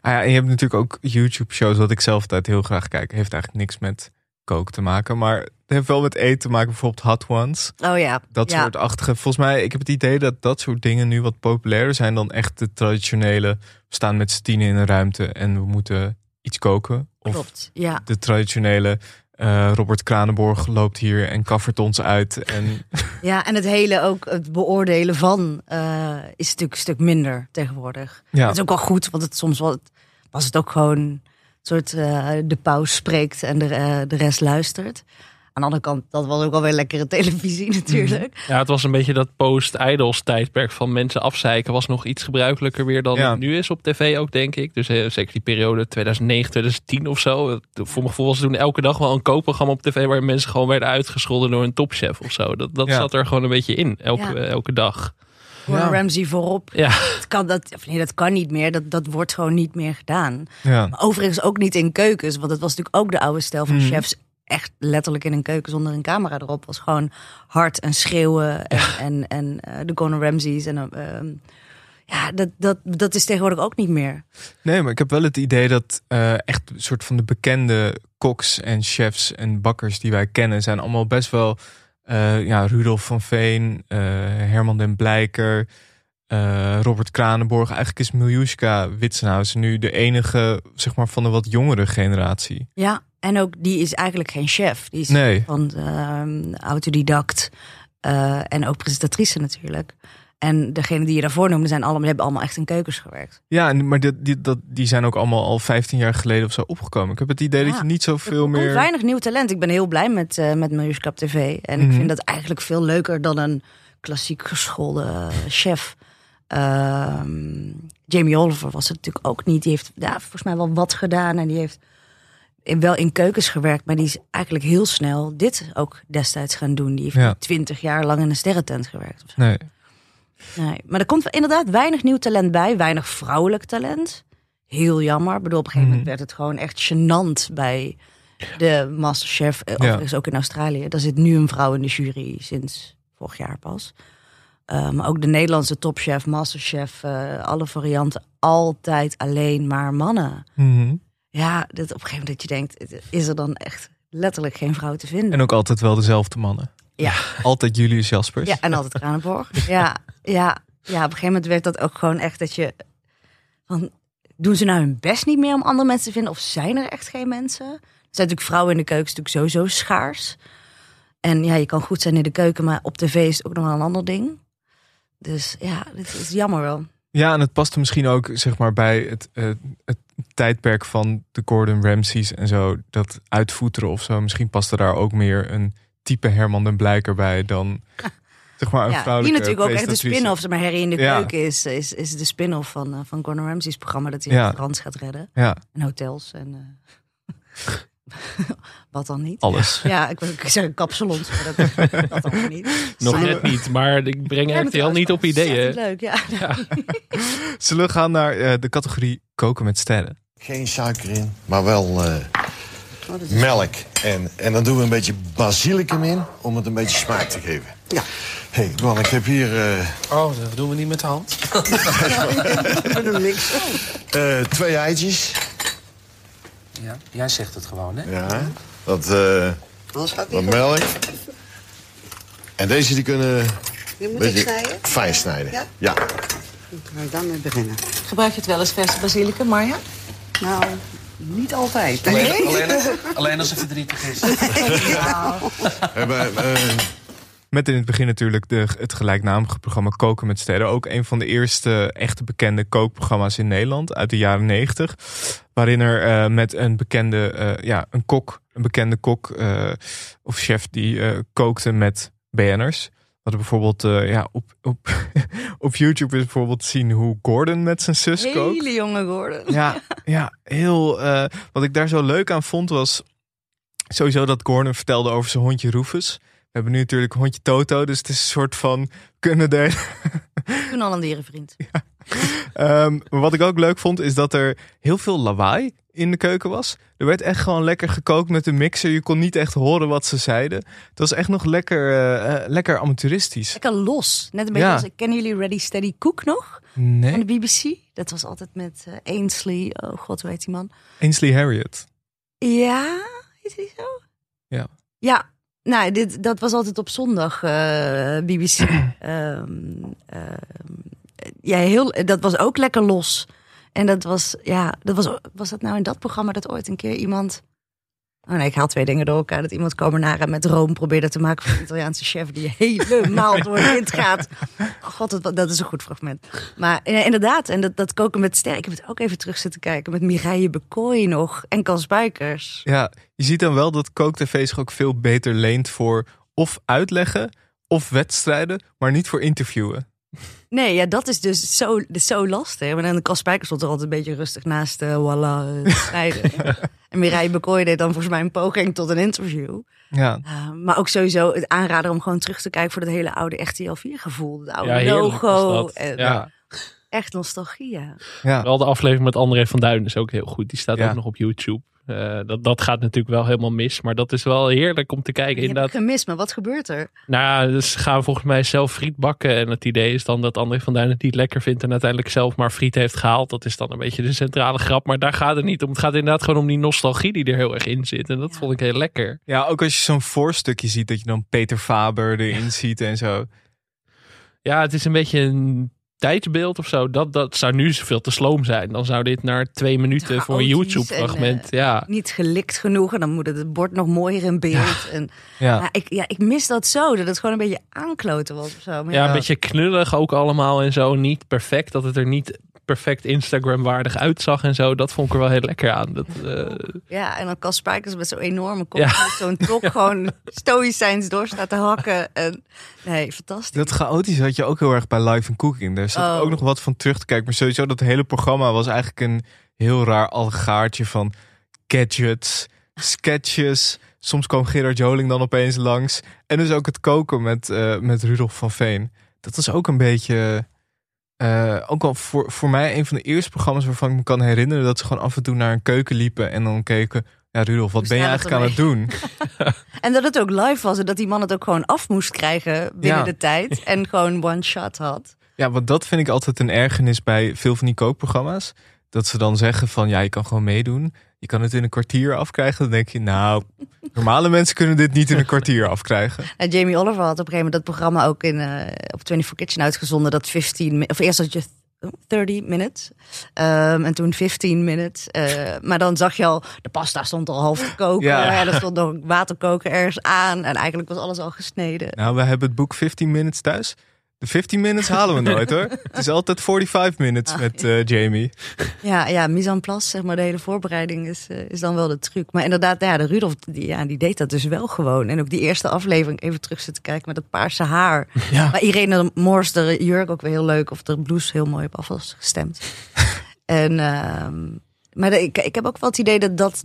Ah ja, en je hebt natuurlijk ook YouTube-shows, wat ik zelf altijd heel graag kijk. Heeft eigenlijk niks met koken te maken, maar het heeft wel met eten te maken. Bijvoorbeeld Hot Ones, Oh ja, dat ja. soort achtige. Volgens mij, ik heb het idee dat dat soort dingen nu wat populairder zijn dan echt de traditionele. We staan met z'n in een ruimte en we moeten iets koken. Of Klopt, ja. de traditionele eh, Robert Kranenborg loopt hier en kaffert ons uit. En Ja, en het hele ook, het beoordelen van, eh, is natuurlijk een stuk minder tegenwoordig. ja, Dat is ook wel goed, want het soms wel, was het ook gewoon een soort eh, de paus spreekt en de, de rest luistert. Aan de andere kant, dat was ook wel weer lekkere televisie natuurlijk. Ja, het was een beetje dat post-idols tijdperk van mensen afzeiken. Was nog iets gebruikelijker weer dan Ja. het nu is op tv ook, denk ik. Dus eh, zeker die periode 2009, 2010 of zo. Eh, Voor mijn gevoel was het toen elke dag wel een koopprogramma op tv... waar mensen gewoon werden uitgescholden door een topchef of zo. Dat, dat Ja. zat er gewoon een beetje in, elke, Ja. eh, elke dag. Gordon Ramsay voorop. Ja, Het kan dat, of nee, dat kan niet meer. Dat, dat wordt gewoon niet meer gedaan. ja. Maar overigens ook niet in keukens. Want het was natuurlijk ook de oude stijl van Mhm. chefs. Echt letterlijk in een keuken zonder een camera erop. Was gewoon hard en schreeuwen. En, en, en eh, de Gordon Ramsays. En, eh, ehm, ja, dat, dat, dat is tegenwoordig ook niet meer. Nee, maar ik heb wel het idee dat eh, echt een soort van de bekende koks en chefs en bakkers die wij kennen, zijn allemaal best wel ja, Rudolf van Veen, Herman den Blijker, eh, Robert Kranenborg. Eigenlijk is Miljuska Witsenhuizen nu de enige, zeg maar, van de wat jongere generatie. Ja, en ook die is eigenlijk geen chef. Die is Nee. van ehm, autodidact. eh, en ook presentatrice natuurlijk. En degene die je daarvoor noemde, zijn allemaal, hebben allemaal echt in keukens gewerkt. Ja, maar die, die, dat, die zijn ook allemaal al 15 jaar geleden of zo opgekomen. Ik heb het idee dat je niet Er zoveel komt meer... weinig nieuw talent. Ik ben heel blij met, eh met Miljuska TV. En ik Mhm. vind dat eigenlijk veel leuker dan een klassiek geschoolde chef. Ehm, Jamie Oliver was het natuurlijk ook niet. Die heeft ja, volgens mij wel wat gedaan. En die heeft wel in keukens gewerkt. Maar die is eigenlijk heel snel dit ook destijds gaan doen. Die heeft Ja. twintig jaar lang in een sterrentent gewerkt. of zo. Nee. Nee. Maar er komt inderdaad weinig nieuw talent bij. Weinig vrouwelijk talent. Heel jammer. Ik bedoel, op een gegeven moment Mhm. werd het gewoon echt gênant bij de Masterchef. Eh, Overigens ook in Australië. Daar zit nu een vrouw in de jury sinds vorig jaar pas. Eh, maar ook de Nederlandse topchef, Masterchef, eh, alle varianten. Altijd alleen maar mannen. Mhm. Ja, dat op een gegeven moment dat je denkt, is er dan echt letterlijk geen vrouw te vinden? En ook altijd wel dezelfde mannen. Ja. Altijd Julius Jaspers. Ja, en altijd Kranenborg. Ja, ja, ja, op een gegeven moment werd dat ook gewoon echt dat je... Van, doen ze nou hun best niet meer om andere mensen te vinden? Of zijn er echt geen mensen? Er zijn natuurlijk vrouwen in de keuken is natuurlijk sowieso schaars. En ja, je kan goed zijn in de keuken, maar op tv is het ook nog wel een ander ding. Dus ja, dit is jammer wel. Ja, en het paste misschien ook zeg maar bij het, eh, het tijdperk van de Gordon Ramsays en zo. Dat uitvoeteren of zo. Misschien paste daar ook meer een type Herman den Blijker bij dan zeg maar een Ja, die vrouwelijke natuurlijk ook echt de spin-off. Maar Harry in de Ja. keuken is, is, is de spin-off van, eh, van Gordon Ramsay's programma. Dat hij Ja. restaurants gaat redden. Ja, En hotels. En, eh, wat dan niet? Alles. Ja, ik wil ik zeggen kapsalons, maar dat, dat dan niet. Nog net niet, maar ik breng Ja, RTL niet op ideeën. leuk, ja. zullen we gaan naar eh, de categorie koken met sterren? Geen suiker in, maar wel eh, melk. En, en dan doen we een beetje basilicum in om het een beetje smaak te geven. Ja. Hé, hey, man, ik heb hier eh, Oh, dat doen we niet met de hand. We doen niks. eh, twee eitjes. Ja, jij zegt het gewoon, hè? Ja. Wat, eh, Anders gaat wat niet melk. En deze die kunnen Je moet beetje snijden. fijn snijden. Ja? ik dan mee beginnen? Gebruik je het wel eens verse basilicum, Marja? Nou, niet altijd. Alleen, alleen, alleen als het verdrietig is. We hebben, eh, Met in het begin natuurlijk de, het gelijknamige programma Koken met Sterren. Ook een van de eerste echte bekende kookprogramma's in Nederland uit de jaren negentig. Waarin er eh, met een bekende, eh, ja, een kok, een bekende kok eh, of chef die kookte met BN'ers. We hadden bijvoorbeeld ja, op, op, op YouTube is bijvoorbeeld zien hoe Gordon met zijn zus kookt. Hele jonge Gordon. Ja, ja heel. wat ik daar zo leuk aan vond was sowieso dat Gordon vertelde over zijn hondje Rufus. We hebben nu natuurlijk hondje Toto, dus het is een soort van kunnen delen. Toen al een dierenvriend. Ehm, maar wat ik ook leuk vond is dat er heel veel lawaai in de keuken was. Er werd echt gewoon lekker gekookt met een mixer. Je kon niet echt horen wat ze zeiden. Het was echt nog lekker, eh, eh, lekker amateuristisch. Lekker los. Net een beetje Ja. als, kennen jullie Ready Steady Cook nog? Nee. Van de BBC? Dat was altijd met eh, Ainsley. Oh god, hoe heet die man? Ainsley Harriet. Ja, is die zo? Ja. Ja, nou, dit, dat was altijd op zondag eh, BBC. Ehm, ehm, ja, heel, dat was ook lekker los. En dat was, ja, dat was, was dat nou in dat programma dat ooit een keer iemand... Oh nee, ik haal twee dingen door elkaar. Dat iemand Carbonara met room probeerde te maken voor een Italiaanse chef die helemaal door het wind gaat. God, dat, dat is een goed fragment. Maar ja, inderdaad, en dat, dat koken met sterk. Ik heb het ook even terug zitten kijken met Mireille Bekooi nog en Kan Spijkers. Ja, je ziet dan wel dat kooktv zich ook veel beter leent voor of uitleggen of wedstrijden, maar niet voor interviewen. Nee, ja, dat is dus zo, dus zo lastig. Maar dan Cas Spijkers stond er altijd een beetje rustig naast uh, voilà, snijden. en Mireille Bekooi deed dan volgens mij een poging tot een interview. Ja. Uh, maar ook sowieso het aanraden om gewoon terug te kijken voor dat hele oude RTL 4 gevoel. Het oude Ja, logo. En, Ja. Echt nostalgie, ja. Ja. Wel de aflevering met André van Duin is ook heel goed. Die staat Ja. ook nog op YouTube. Eh, dat, dat gaat natuurlijk wel helemaal mis. Maar dat is wel heerlijk om te kijken. Je hebt Inderdaad. gemist, maar wat gebeurt er? Nou ja, dus ze gaan volgens mij zelf friet bakken. En het idee is dan dat André van Duin het niet lekker vindt. En uiteindelijk zelf maar friet heeft gehaald. Dat is dan een beetje de centrale grap. Maar daar gaat het niet om. Het gaat inderdaad gewoon om die nostalgie die er heel erg in zit. En dat vond ik heel lekker. Ja, ook als je zo'n voorstukje ziet dat je dan Peter Faber erin ziet en zo. Ja, het is een beetje een tijdsbeeld of zo. Dat, dat zou nu veel te sloom zijn. Dan zou dit naar twee minuten voor een YouTube-fragment. en, eh, ja. Niet gelikt genoeg en dan moet het, het bord nog mooier in beeld. En, Ja. Maar ik, ja, ik mis dat zo, dat het gewoon een beetje aankloten was of zo. Maar Ja, een beetje knullig ook allemaal en zo. Niet perfect, dat het er niet perfect Instagram-waardig uitzag en zo. Dat vond ik er wel heel lekker aan. Dat, eh, Ja, en dan Cas Spijkers met zo'n enorme kop, Ja. zo'n top gewoon stoïcijns door staat te hakken. En, nee, fantastisch. Dat chaotisch had je ook heel erg bij Live and Cooking. Daar zat Oh. ook nog wat van terug te kijken. Maar sowieso dat hele programma was eigenlijk een heel raar algaartje van gadgets, sketches. Soms kwam Gerard Joling dan opeens langs. En dus ook het koken met, eh, met Rudolf van Veen. Dat was ook een beetje... eh, ook al voor, voor mij een van de eerste programma's waarvan ik me kan herinneren... dat ze gewoon af en toe naar een keuken liepen en dan keken... Ja, Rudolf, wat ben je eigenlijk aan het doen? En dat het ook live was en dat die man het ook gewoon af moest krijgen binnen Ja. de tijd. En gewoon one shot had. Ja, want dat vind ik altijd een ergernis bij veel van die kookprogramma's. Dat ze dan zeggen van ja, je kan gewoon meedoen. Je kan het in een kwartier afkrijgen. Dan denk je, nou, normale mensen kunnen dit niet in een kwartier afkrijgen. En Jamie Oliver had op een gegeven moment dat programma ook in, eh, op 24 Kitchen uitgezonden. Dat 15, mi- of eerst had je 30 minutes. Ehm, en toen 15 minutes. Eh, maar dan zag je al, de pasta stond al half koken. Ja. Ja. er stond nog waterkoker ergens aan. En eigenlijk was alles al gesneden. Nou, we hebben het boek 15 Minutes thuis. De 15 minutes halen we nooit hoor. Het is altijd 45 minutes met eh, Jamie. Ja, ja, mise en place, zeg maar, de hele voorbereiding is, eh, is dan wel de truc. Maar inderdaad, ja, de Rudolf, die, ja, die deed dat dus wel gewoon. En ook die eerste aflevering, even terug zitten kijken met dat paarse haar. Ja. Maar Irene Moors, de jurk ook weer heel leuk. Of de blouse heel mooi op af was gestemd. en, ehm, maar de- ik, ik heb ook wel het idee dat dat...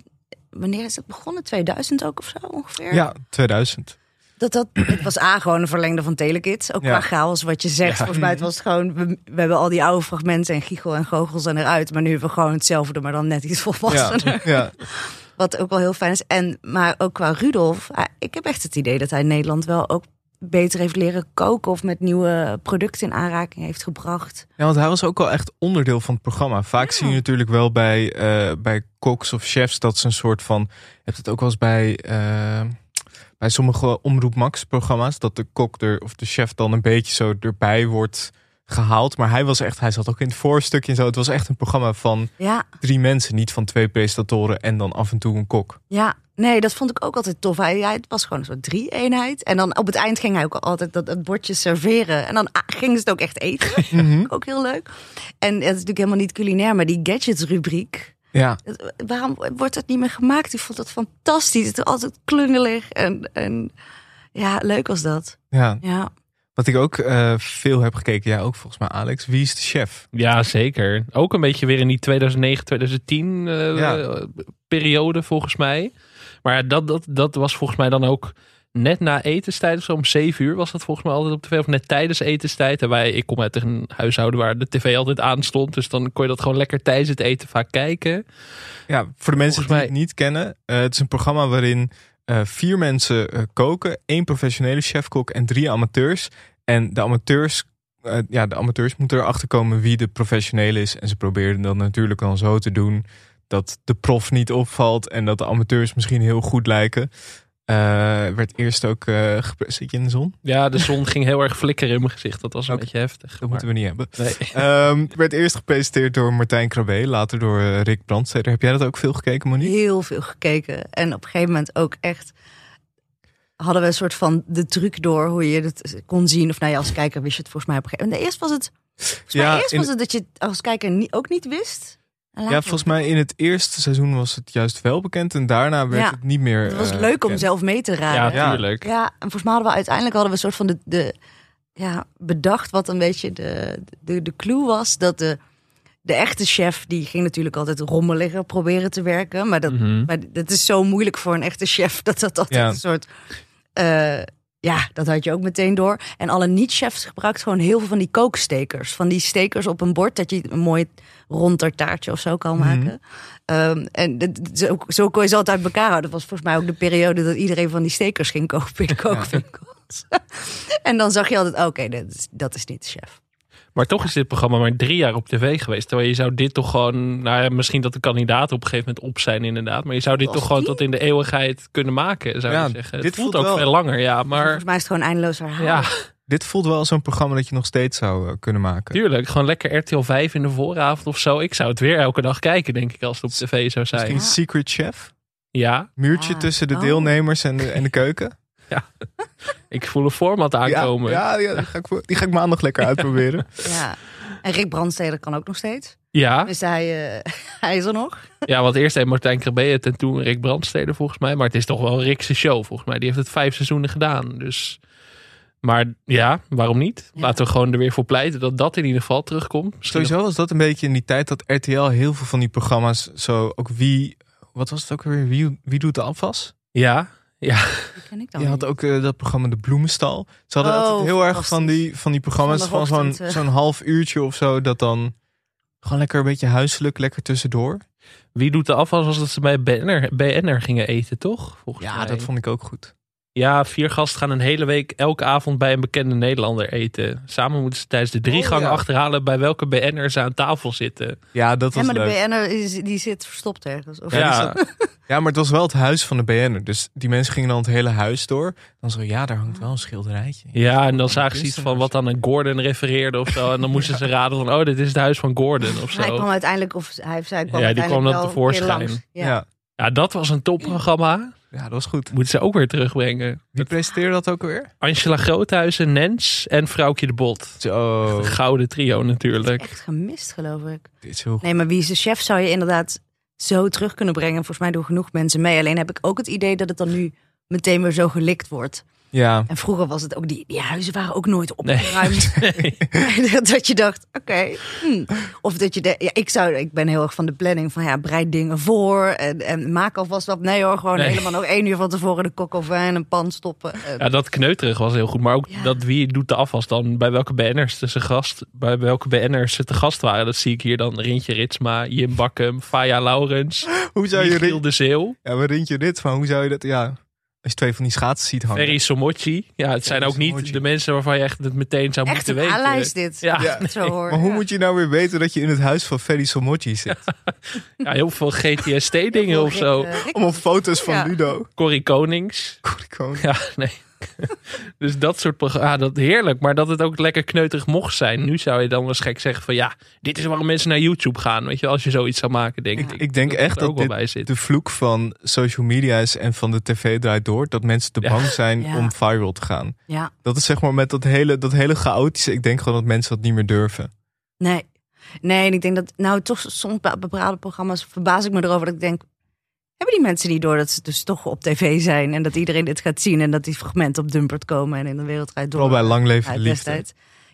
Wanneer is het begonnen? 2000 ook of zo ongeveer? Ja, 2000. Dat dat, het was A, gewoon een verlengde van Telekids. Ook Ja. qua chaos, wat je zegt. Ja. Volgens mij het was het gewoon... We, we hebben al die oude fragmenten en giechel en goochel zijn eruit. Maar nu hebben we gewoon hetzelfde, maar dan net iets volwassener. Ja, ja. Wat ook wel heel fijn is. En, maar ook qua Rudolf. Ik heb echt het idee dat hij Nederland wel ook beter heeft leren koken. Of met nieuwe producten in aanraking heeft gebracht. Ja, want hij was ook al echt onderdeel van het programma. Vaak zie je natuurlijk wel bij, eh, bij koks of chefs dat ze een soort van. Je hebt het ook wel eens bij, eh, bij sommige Omroep Max programma's. Dat de kok er, of de chef dan een beetje zo erbij wordt gehaald. Maar hij was echt, hij zat ook in het voorstukje en zo. Het was echt een programma van Ja, drie mensen, niet van twee presentatoren en dan af en toe een kok. ja. Nee, dat vond ik ook altijd tof. Hij, hij het was gewoon een soort drie-eenheid. En dan op het eind ging hij ook altijd dat, dat bordje serveren. En dan ah, gingen ze het ook echt eten. Mhm. ook heel leuk. En het is natuurlijk helemaal niet culinair, maar die gadgets-rubriek. Ja, Waarom wordt dat niet meer gemaakt? Ik vond dat fantastisch. Het is altijd klungelig en, en ja, leuk was dat. ja. Ja. Wat ik ook eh, veel heb gekeken, ja ook volgens mij Alex. Wie is de chef? Ja, zeker. Ook een beetje weer in die 2009, 2010 eh, Ja. periode volgens mij. Maar dat, dat, dat was volgens mij dan ook net na etenstijd of zo. Om zeven uur was dat volgens mij altijd op tv. Of net tijdens etenstijd. En wij, ik kom uit een huishouden waar de tv altijd aanstond. Dus dan kon je dat gewoon lekker tijdens het eten vaak kijken. Ja, voor de mensen Volgens die mij- het niet kennen. eh, het is een programma waarin eh, vier mensen eh, koken. één professionele chefkok en drie amateurs. En de amateurs, ja, de amateurs moeten erachter komen wie de professionele is. En ze proberen dan natuurlijk dan zo te doen dat de prof niet opvalt. En dat de amateurs misschien heel goed lijken. Eh, werd eerst ook... eh Zit je in de zon? Ja, de zon ging heel erg flikkeren in mijn gezicht. Dat was een beetje heftig. Dat moeten we niet hebben. Nee. Ehm, werd eerst gepresenteerd door Martijn Krabbe. Later door eh, Rick Brandsteder. Heb jij dat ook veel gekeken, Monique? Heel veel gekeken. En op een gegeven moment ook echt hadden we een soort van de truc door hoe je het kon zien. Of nou ja, als kijker wist je het volgens mij op een gegeven moment. Eerst was het, volgens mij Ja, eerst in- was het dat je als kijker ook niet wist. Ja, volgens mij in het eerste seizoen was het juist wel bekend. En daarna werd Ja. het niet meer Het was eh, leuk om bekend. zelf mee te raden. Ja, tuurlijk. Ja, en volgens mij hadden we uiteindelijk hadden we een soort van de, de ja, bedacht wat een beetje de, de, de clue was. Dat de, de echte chef, die ging natuurlijk altijd rommeliger proberen te werken. Maar dat, Mhm. maar dat is zo moeilijk voor een echte chef. Dat dat altijd Ja. een soort... eh, ja, dat had je ook meteen door. En alle niet-chefs gebruikt gewoon heel veel van die kookstekers. Van die stekers op een bord, dat je een mooi rond tartaartje of zo kan Mhm. maken. Ehm, en dat- zo, zo kon je ze altijd uit elkaar houden. Dat was volgens mij ook de periode dat iedereen van die stekers ging kopen in kookwinkels. en dan zag je altijd, oké, dat, is, dat is niet de chef. Maar toch is dit programma maar drie jaar op tv geweest. Terwijl je zou dit toch gewoon... Nou ja, misschien dat de kandidaten op een gegeven moment op zijn inderdaad. Maar je zou dit Was toch gewoon tot in de eeuwigheid kunnen maken, zou Ja, je zeggen. dit Het voelt voelt ook wel- veel langer, ja. Maar Volgens mij is het gewoon eindeloos herhaald. ja, Dit voelt wel als zo'n programma dat je nog steeds zou eh, kunnen maken. tuurlijk. Gewoon lekker RTL 5 in de vooravond of zo. Ik zou het weer elke dag kijken, denk ik, als het op tv zou zijn. Misschien Secret Chef? Ja, Muurtje Ah, tussen de oh. deelnemers en de, en de keuken? Ik voel een format aankomen. Ja, ja, ja, die, ga ik, die ga ik maandag lekker uitproberen. Ja. En Rick Brandsteder kan ook nog steeds. Ja, Dus hij, eh, hij is er nog. ja, want eerst deed Martijn Krabbe het en toen Rick Brandstede volgens mij. Maar het is toch wel een Rickse show volgens mij. Die heeft het vijf seizoenen gedaan. Dus, maar ja, waarom niet? Ja. Laten we gewoon er weer voor pleiten dat dat in ieder geval terugkomt. Misschien Sowieso was dat een beetje in die tijd dat RTL heel veel van die programma's zo ook wie... Wat was het ook weer? Wie, wie doet de afwas? Ja, ja. Die ken ik dan Je had ook eh, dat programma De Bloemenstal. Ze hadden Oh, altijd heel erg van die, van die programma's van zo'n zo'n half uurtje of zo. Dat dan gewoon lekker een beetje huiselijk, lekker tussendoor. Wie doet de afwas als dat ze bij BNR, BNR gingen eten, toch? Volgens Ja, mij. dat vond ik ook goed. Ja, vier gasten gaan een hele week elke avond bij een bekende Nederlander eten. Samen moeten ze tijdens de drie Oh, gangen ja. achterhalen bij welke BN'er ze aan tafel zitten. Ja, dat Ja, was maar de. BN'er is, die zit verstopt ergens. Of Ja, Ja, maar het was wel het huis van de BN'er. Dus die mensen gingen dan het hele huis door. Dan zo, ja, daar hangt wel een schilderijtje. ja, en dan zagen ze iets van wat dan aan Gordon refereerde of zo. En dan moesten ze raden van, oh, dit is het huis van Gordon of Hij kwam zo. uiteindelijk, of hij, zij kwam Ja, die kwam wel tevoorschijn. een. Ja. Ja. Ja, dat was een topprogramma. Ja, dat was goed. Moeten ze ook weer terugbrengen. Wie presenteerde dat ook alweer? Angela Groothuizen, Nens en Vrouwtje de Bot. Zo. Een gouden trio natuurlijk. Echt gemist, geloof ik. Dit is heel goed. Nee, maar wie is de chef zou je inderdaad zo terug kunnen brengen. Volgens mij doen genoeg mensen mee. Alleen heb ik ook het idee dat het dan nu meteen weer zo gelikt wordt. Ja. En vroeger was het ook, die, die huizen waren ook nooit opgeruimd. Nee. dat je dacht, oké. hm. Of dat je, de, ja, ik zou, ik ben heel erg van de planning van ja, bereid dingen voor en, en maak alvast wat. Nee hoor, gewoon Nee. helemaal nog één uur van tevoren de kok over en een pan stoppen. En- Ja, dat kneuterig was heel goed. Maar ook Ja. dat wie doet de afwas dan? Bij welke BN'ers ze gast, bij welke BN'ers ze te gast waren. Dat zie ik hier dan. Rintje Ritsma, Jim Bakkum, Faya Laurens, Hoe zou je Michiel Rin- de Zeeuw, Ja, maar Rintje dit van hoe zou je dat... Ja, als je twee van die schaatsen ziet hangen. Ferry Somocci. Ja, het zijn ook niet de mensen waarvan je echt het meteen zou Echt moeten een weten. Dit. Ja, Ja. nee. Zo hoor. Maar hoe Ja. moet je nou weer weten dat je in het huis van Ferry Somocci zit? Ja, heel veel GTST-dingen of zo. Rick, eh, Rick- Allemaal foto's van Ja. Ludo. Corrie Konings. Koning. Ja, nee. dus dat soort programma's, dat heerlijk. Maar dat het ook lekker kneuterig mocht zijn. Nu zou je dan wel eens gek zeggen van ja, dit is waarom mensen naar YouTube gaan. Weet je, als je zoiets zou maken, denk ik. Ik, ik denk echt ook dat wel dit bij zit. de vloek van social media is en van de tv draait door. Dat mensen te Ja. bang zijn Ja. om viral te gaan. Ja, Dat is zeg maar met dat hele, dat hele chaotische. Ik denk gewoon dat mensen dat niet meer durven. nee. Nee, en ik denk dat, nou toch soms bij bepaalde programma's verbaas ik me erover dat ik denk, hebben die mensen niet door dat ze dus toch op tv zijn en dat iedereen dit gaat zien en dat die fragmenten op Dumpert komen en in de wereld rijdt door. Vooral bij Lang Leven Liefde.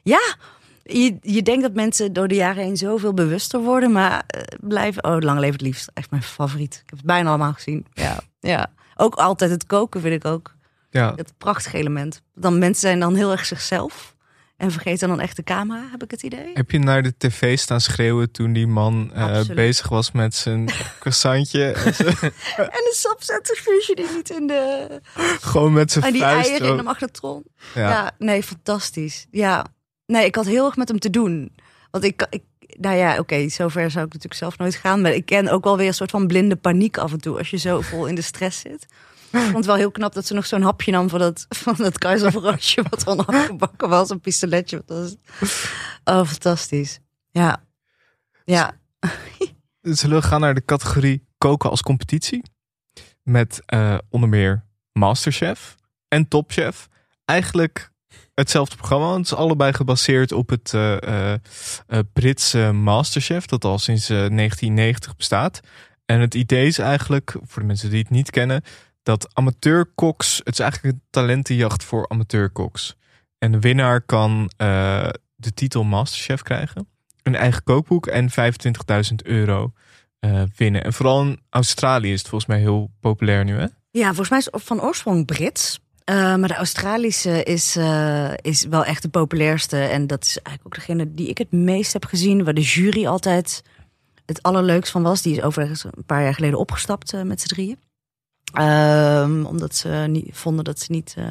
Ja, je, je denkt dat mensen door de jaren heen zoveel bewuster worden, maar eh, blijven. Oh, lang leven het liefst. Echt mijn favoriet. Ik heb het bijna allemaal gezien. Ja, ja. Ook altijd het koken vind ik ook Ja, het prachtige element. Dan mensen zijn dan heel erg zichzelf en vergeten dan echt de camera, heb ik het idee. Heb je naar de tv staan schreeuwen toen die man eh, bezig was met zijn croissantje? en ze- En de sapzettersfusie die niet in de. gewoon met zijn En die vuist. eieren zo. in de magnetron. Ja. Ja. nee, fantastisch. Ja, nee, ik had heel erg met hem te doen. Want ik, ik nou ja, oké, zover zou ik natuurlijk zelf nooit gaan. Maar ik ken ook wel weer een soort van blinde paniek af en toe. Als je zo vol in de stress zit. Ik vond het wel heel knap dat ze nog zo'n hapje nam van dat, van dat keizersbroodje wat dan afgebakken was. Een pistoletje. Dat was, oh, fantastisch. Ja. Ja. Zullen we gaan naar de categorie koken als competitie? Met eh, onder meer Masterchef en Topchef. Eigenlijk hetzelfde programma. Het is allebei gebaseerd op het eh, eh, Britse Masterchef. Dat al sinds eh, 1990 bestaat. En het idee is eigenlijk, voor de mensen die het niet kennen... dat amateurkoks... Het is eigenlijk een talentenjacht voor amateurkoks. En de winnaar kan eh, de titel Masterchef krijgen. Een eigen kookboek en 25.000 euro eh, winnen. En vooral in Australië is het volgens mij heel populair nu, hè? Ja, volgens mij is het van oorsprong Brits. Eh, maar de Australische is, is wel echt de populairste. En dat is eigenlijk ook degene die ik het meest heb gezien. Waar de jury altijd het allerleukst van was. Die is overigens een paar jaar geleden opgestapt met z'n drieën. Ehm, omdat ze vonden dat ze niet... eh,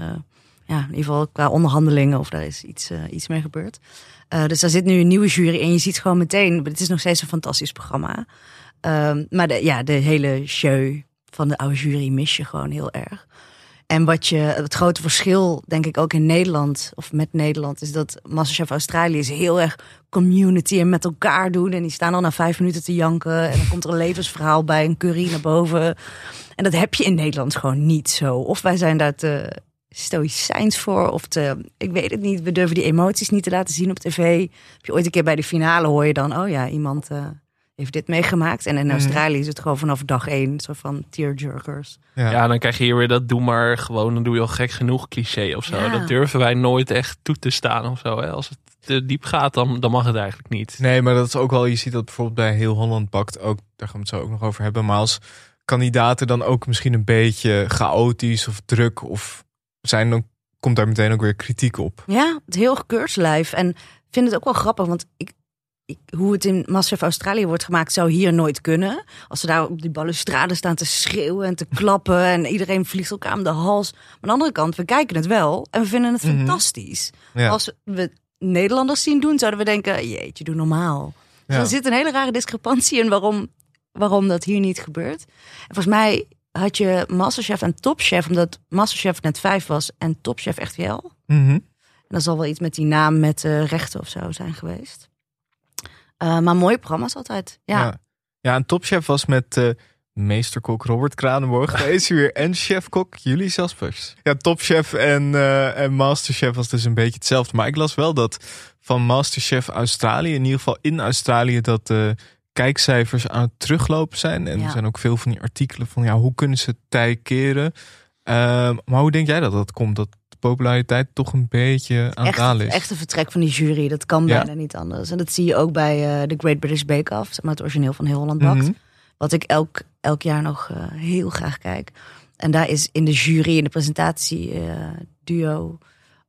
ja, in ieder geval qua onderhandelingen of daar is iets, eh, iets mee gebeurd. Eh, dus daar zit nu een nieuwe jury en je ziet gewoon meteen... Het is nog steeds een fantastisch programma. Ehm, maar de, ja, de hele show van de oude jury mis je gewoon heel erg. En wat je, het grote verschil, denk ik ook in Nederland, of met Nederland, is dat Masterchef Australië is heel erg community en met elkaar doen. En die staan al na vijf minuten te janken. En dan komt er een levensverhaal bij, een curry naar boven. En dat heb je in Nederland gewoon niet zo. Of wij zijn daar te stoïcijns voor, of te, ik weet het niet. We durven die emoties niet te laten zien op tv. Heb je ooit een keer bij de finale hoor je dan, oh ja, iemand eh, heeft dit meegemaakt. En in Mhm. Australië is het gewoon vanaf dag één, soort van tearjerkers. Ja. dan krijg je hier weer dat doe maar gewoon, dan doe je al gek genoeg cliché of zo. Ja. Dat durven wij nooit echt toe te staan of zo. Hè? Als het te diep gaat, dan, dan mag het eigenlijk niet. Nee, maar dat is ook wel, je ziet dat bijvoorbeeld bij Heel Holland Bakt ook, daar gaan we het zo ook nog over hebben. Maar als kandidaten dan ook misschien een beetje chaotisch of druk of zijn, dan komt daar meteen ook weer kritiek op. Ja, het heel gekeurslijf. En ik vind het ook wel grappig, want ik, hoe het in Masterchef Australië wordt gemaakt, zou hier nooit kunnen. Als ze daar op die balustrade staan te schreeuwen en te klappen en iedereen vliegt elkaar om de hals. Maar aan de andere kant, we kijken het wel en we vinden het Mhm. fantastisch. Ja. Als we Nederlanders zien doen, zouden we denken, jeetje, doe normaal. Dus er zit een hele rare discrepantie in waarom, waarom dat hier niet gebeurt. En volgens mij had je Masterchef en Topchef, omdat Masterchef net vijf was en Topchef echt wel. Mhm. En dat zal wel iets met die naam met eh, rechten of zo zijn geweest. Eh, maar mooie programma's altijd. Ja. Ja. ja, en Topchef was met eh, meesterkok Robert Kranenborg. Hier weer. En chefkok Julie Jaspers. Ja, topchef en, eh, en masterchef was dus een beetje hetzelfde. Maar ik las wel dat van masterchef Australië, in ieder geval in Australië, dat de kijkcijfers aan het teruglopen zijn. En Ja. er zijn ook veel van die artikelen van ja, hoe kunnen ze het tij keren? Ehm, maar hoe denk jij dat dat komt? Dat populariteit toch een beetje aan het echt, dalen is? echt een vertrek van die jury. Dat kan Ja. bijna niet anders. En dat zie je ook bij eh, de Great British Bake Off. Zeg maar het origineel van Heel Holland Bakt. Mhm. Wat ik elk, elk jaar nog eh, heel graag kijk. En daar is in de jury, in de presentatie eh, duo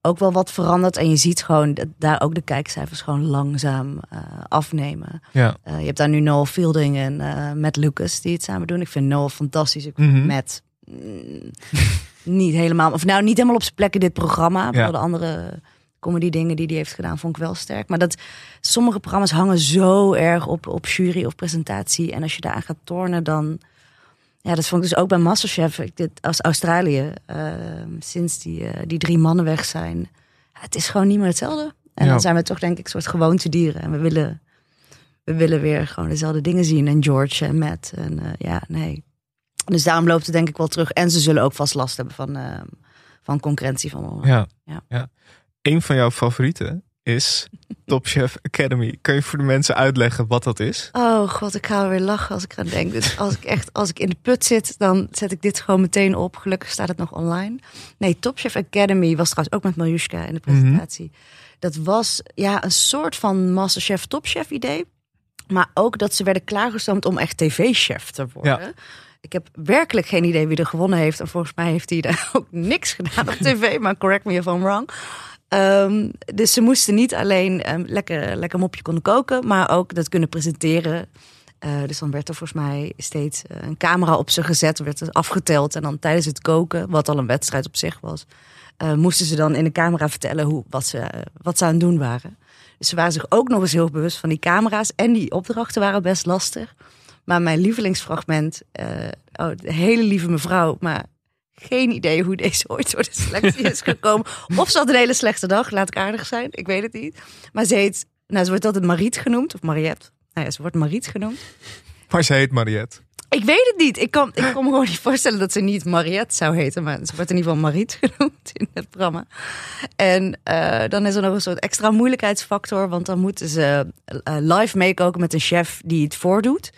ook wel wat veranderd. En je ziet gewoon dat daar ook de kijkcijfers gewoon langzaam afnemen. Ja. Je hebt daar nu Noel Fielding en eh Matt Lucas die het samen doen. Ik vind Noel fantastisch. Ik vind Mhm. Matt mm, niet helemaal, of nou niet helemaal op zijn plek in dit programma. Ja. De andere comedy dingen die hij heeft gedaan vond ik wel sterk. Maar dat sommige programma's hangen zo erg op, op jury of presentatie. En als je daaraan gaat tornen, dan... Ja, dat vond ik dus ook bij Masterchef. Ik dit als Australië, eh, sinds die, eh, die drie mannen weg zijn. Het is gewoon niet meer hetzelfde. En Ja. dan zijn we toch denk ik een soort gewoontedieren. En we willen, we willen weer gewoon dezelfde dingen zien. En George en Matt. En eh, ja, nee. Dus daarom loopt het denk ik wel terug. En ze zullen ook vast last hebben van, eh, van concurrentie van online. Ja. Ja. ja. Een van jouw favorieten is Top Chef Academy. Kan je voor de mensen uitleggen wat dat is? Oh god, ik ga weer lachen als ik aan denk. Dus als ik echt, als ik in de put zit, dan zet ik dit gewoon meteen op. Gelukkig staat het nog online. Nee, Top Chef Academy was trouwens ook met Miljuska in de presentatie. Dat was ja een soort van Masterchef Top Chef idee. Maar ook dat ze werden klaargestoomd om echt tv-chef te worden. Ja. Ik heb werkelijk geen idee wie er gewonnen heeft. En volgens mij heeft hij daar ook niks gedaan op tv. Maar correct me if I'm wrong. Ehm, dus ze moesten niet alleen ehm, lekker, lekker mopje konden koken, maar ook dat kunnen presenteren. Eh, dus dan werd er volgens mij steeds eh, een camera op ze gezet, werd er afgeteld. En dan tijdens het koken, wat al een wedstrijd op zich was, eh, moesten ze dan in de camera vertellen hoe, wat, ze, wat ze aan het doen waren. Dus ze waren zich ook nog eens heel bewust van die camera's. En die opdrachten waren best lastig. Maar mijn lievelingsfragment, eh, oh, de hele lieve mevrouw, maar geen idee hoe deze ooit door de selectie is gekomen. Of ze had een hele slechte dag, laat ik aardig zijn. Ik weet het niet. Maar ze heet, nou, ze wordt altijd Mariet genoemd, of Mariette. Nou ja, ze wordt Mariet genoemd. Maar ze heet Mariette. Ik weet het niet. Ik kan, ik kon me gewoon niet voorstellen dat ze niet Mariette zou heten. Maar ze wordt in ieder geval Mariet genoemd in het programma. En eh, dan is er nog een soort extra moeilijkheidsfactor. Want dan moeten ze eh, live meekoken met een chef die het voordoet.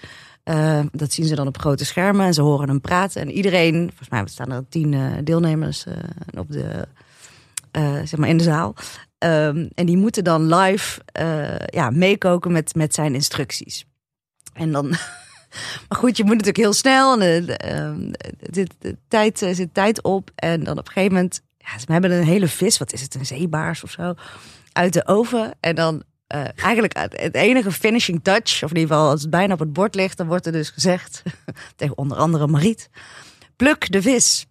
Eh, dat zien ze dan op grote schermen en ze horen hem praten. En iedereen, volgens mij staan er tien eh, deelnemers eh, op de, zeg maar in de zaal. Ehm, en die moeten dan live ja, meekoken met, met zijn instructies. En dan. Maar goed, je moet natuurlijk heel snel. En de, ehm, de, tijd zit tijd op. En dan op een gegeven moment. Ja, ze hebben een hele vis. Wat is het? Een zeebaars of zo. Uit de oven. En dan eh, eigenlijk het enige finishing touch. Of in ieder geval als het bijna op het bord ligt. Dan wordt er dus gezegd. tegen onder andere Mariet. Pluk de vis.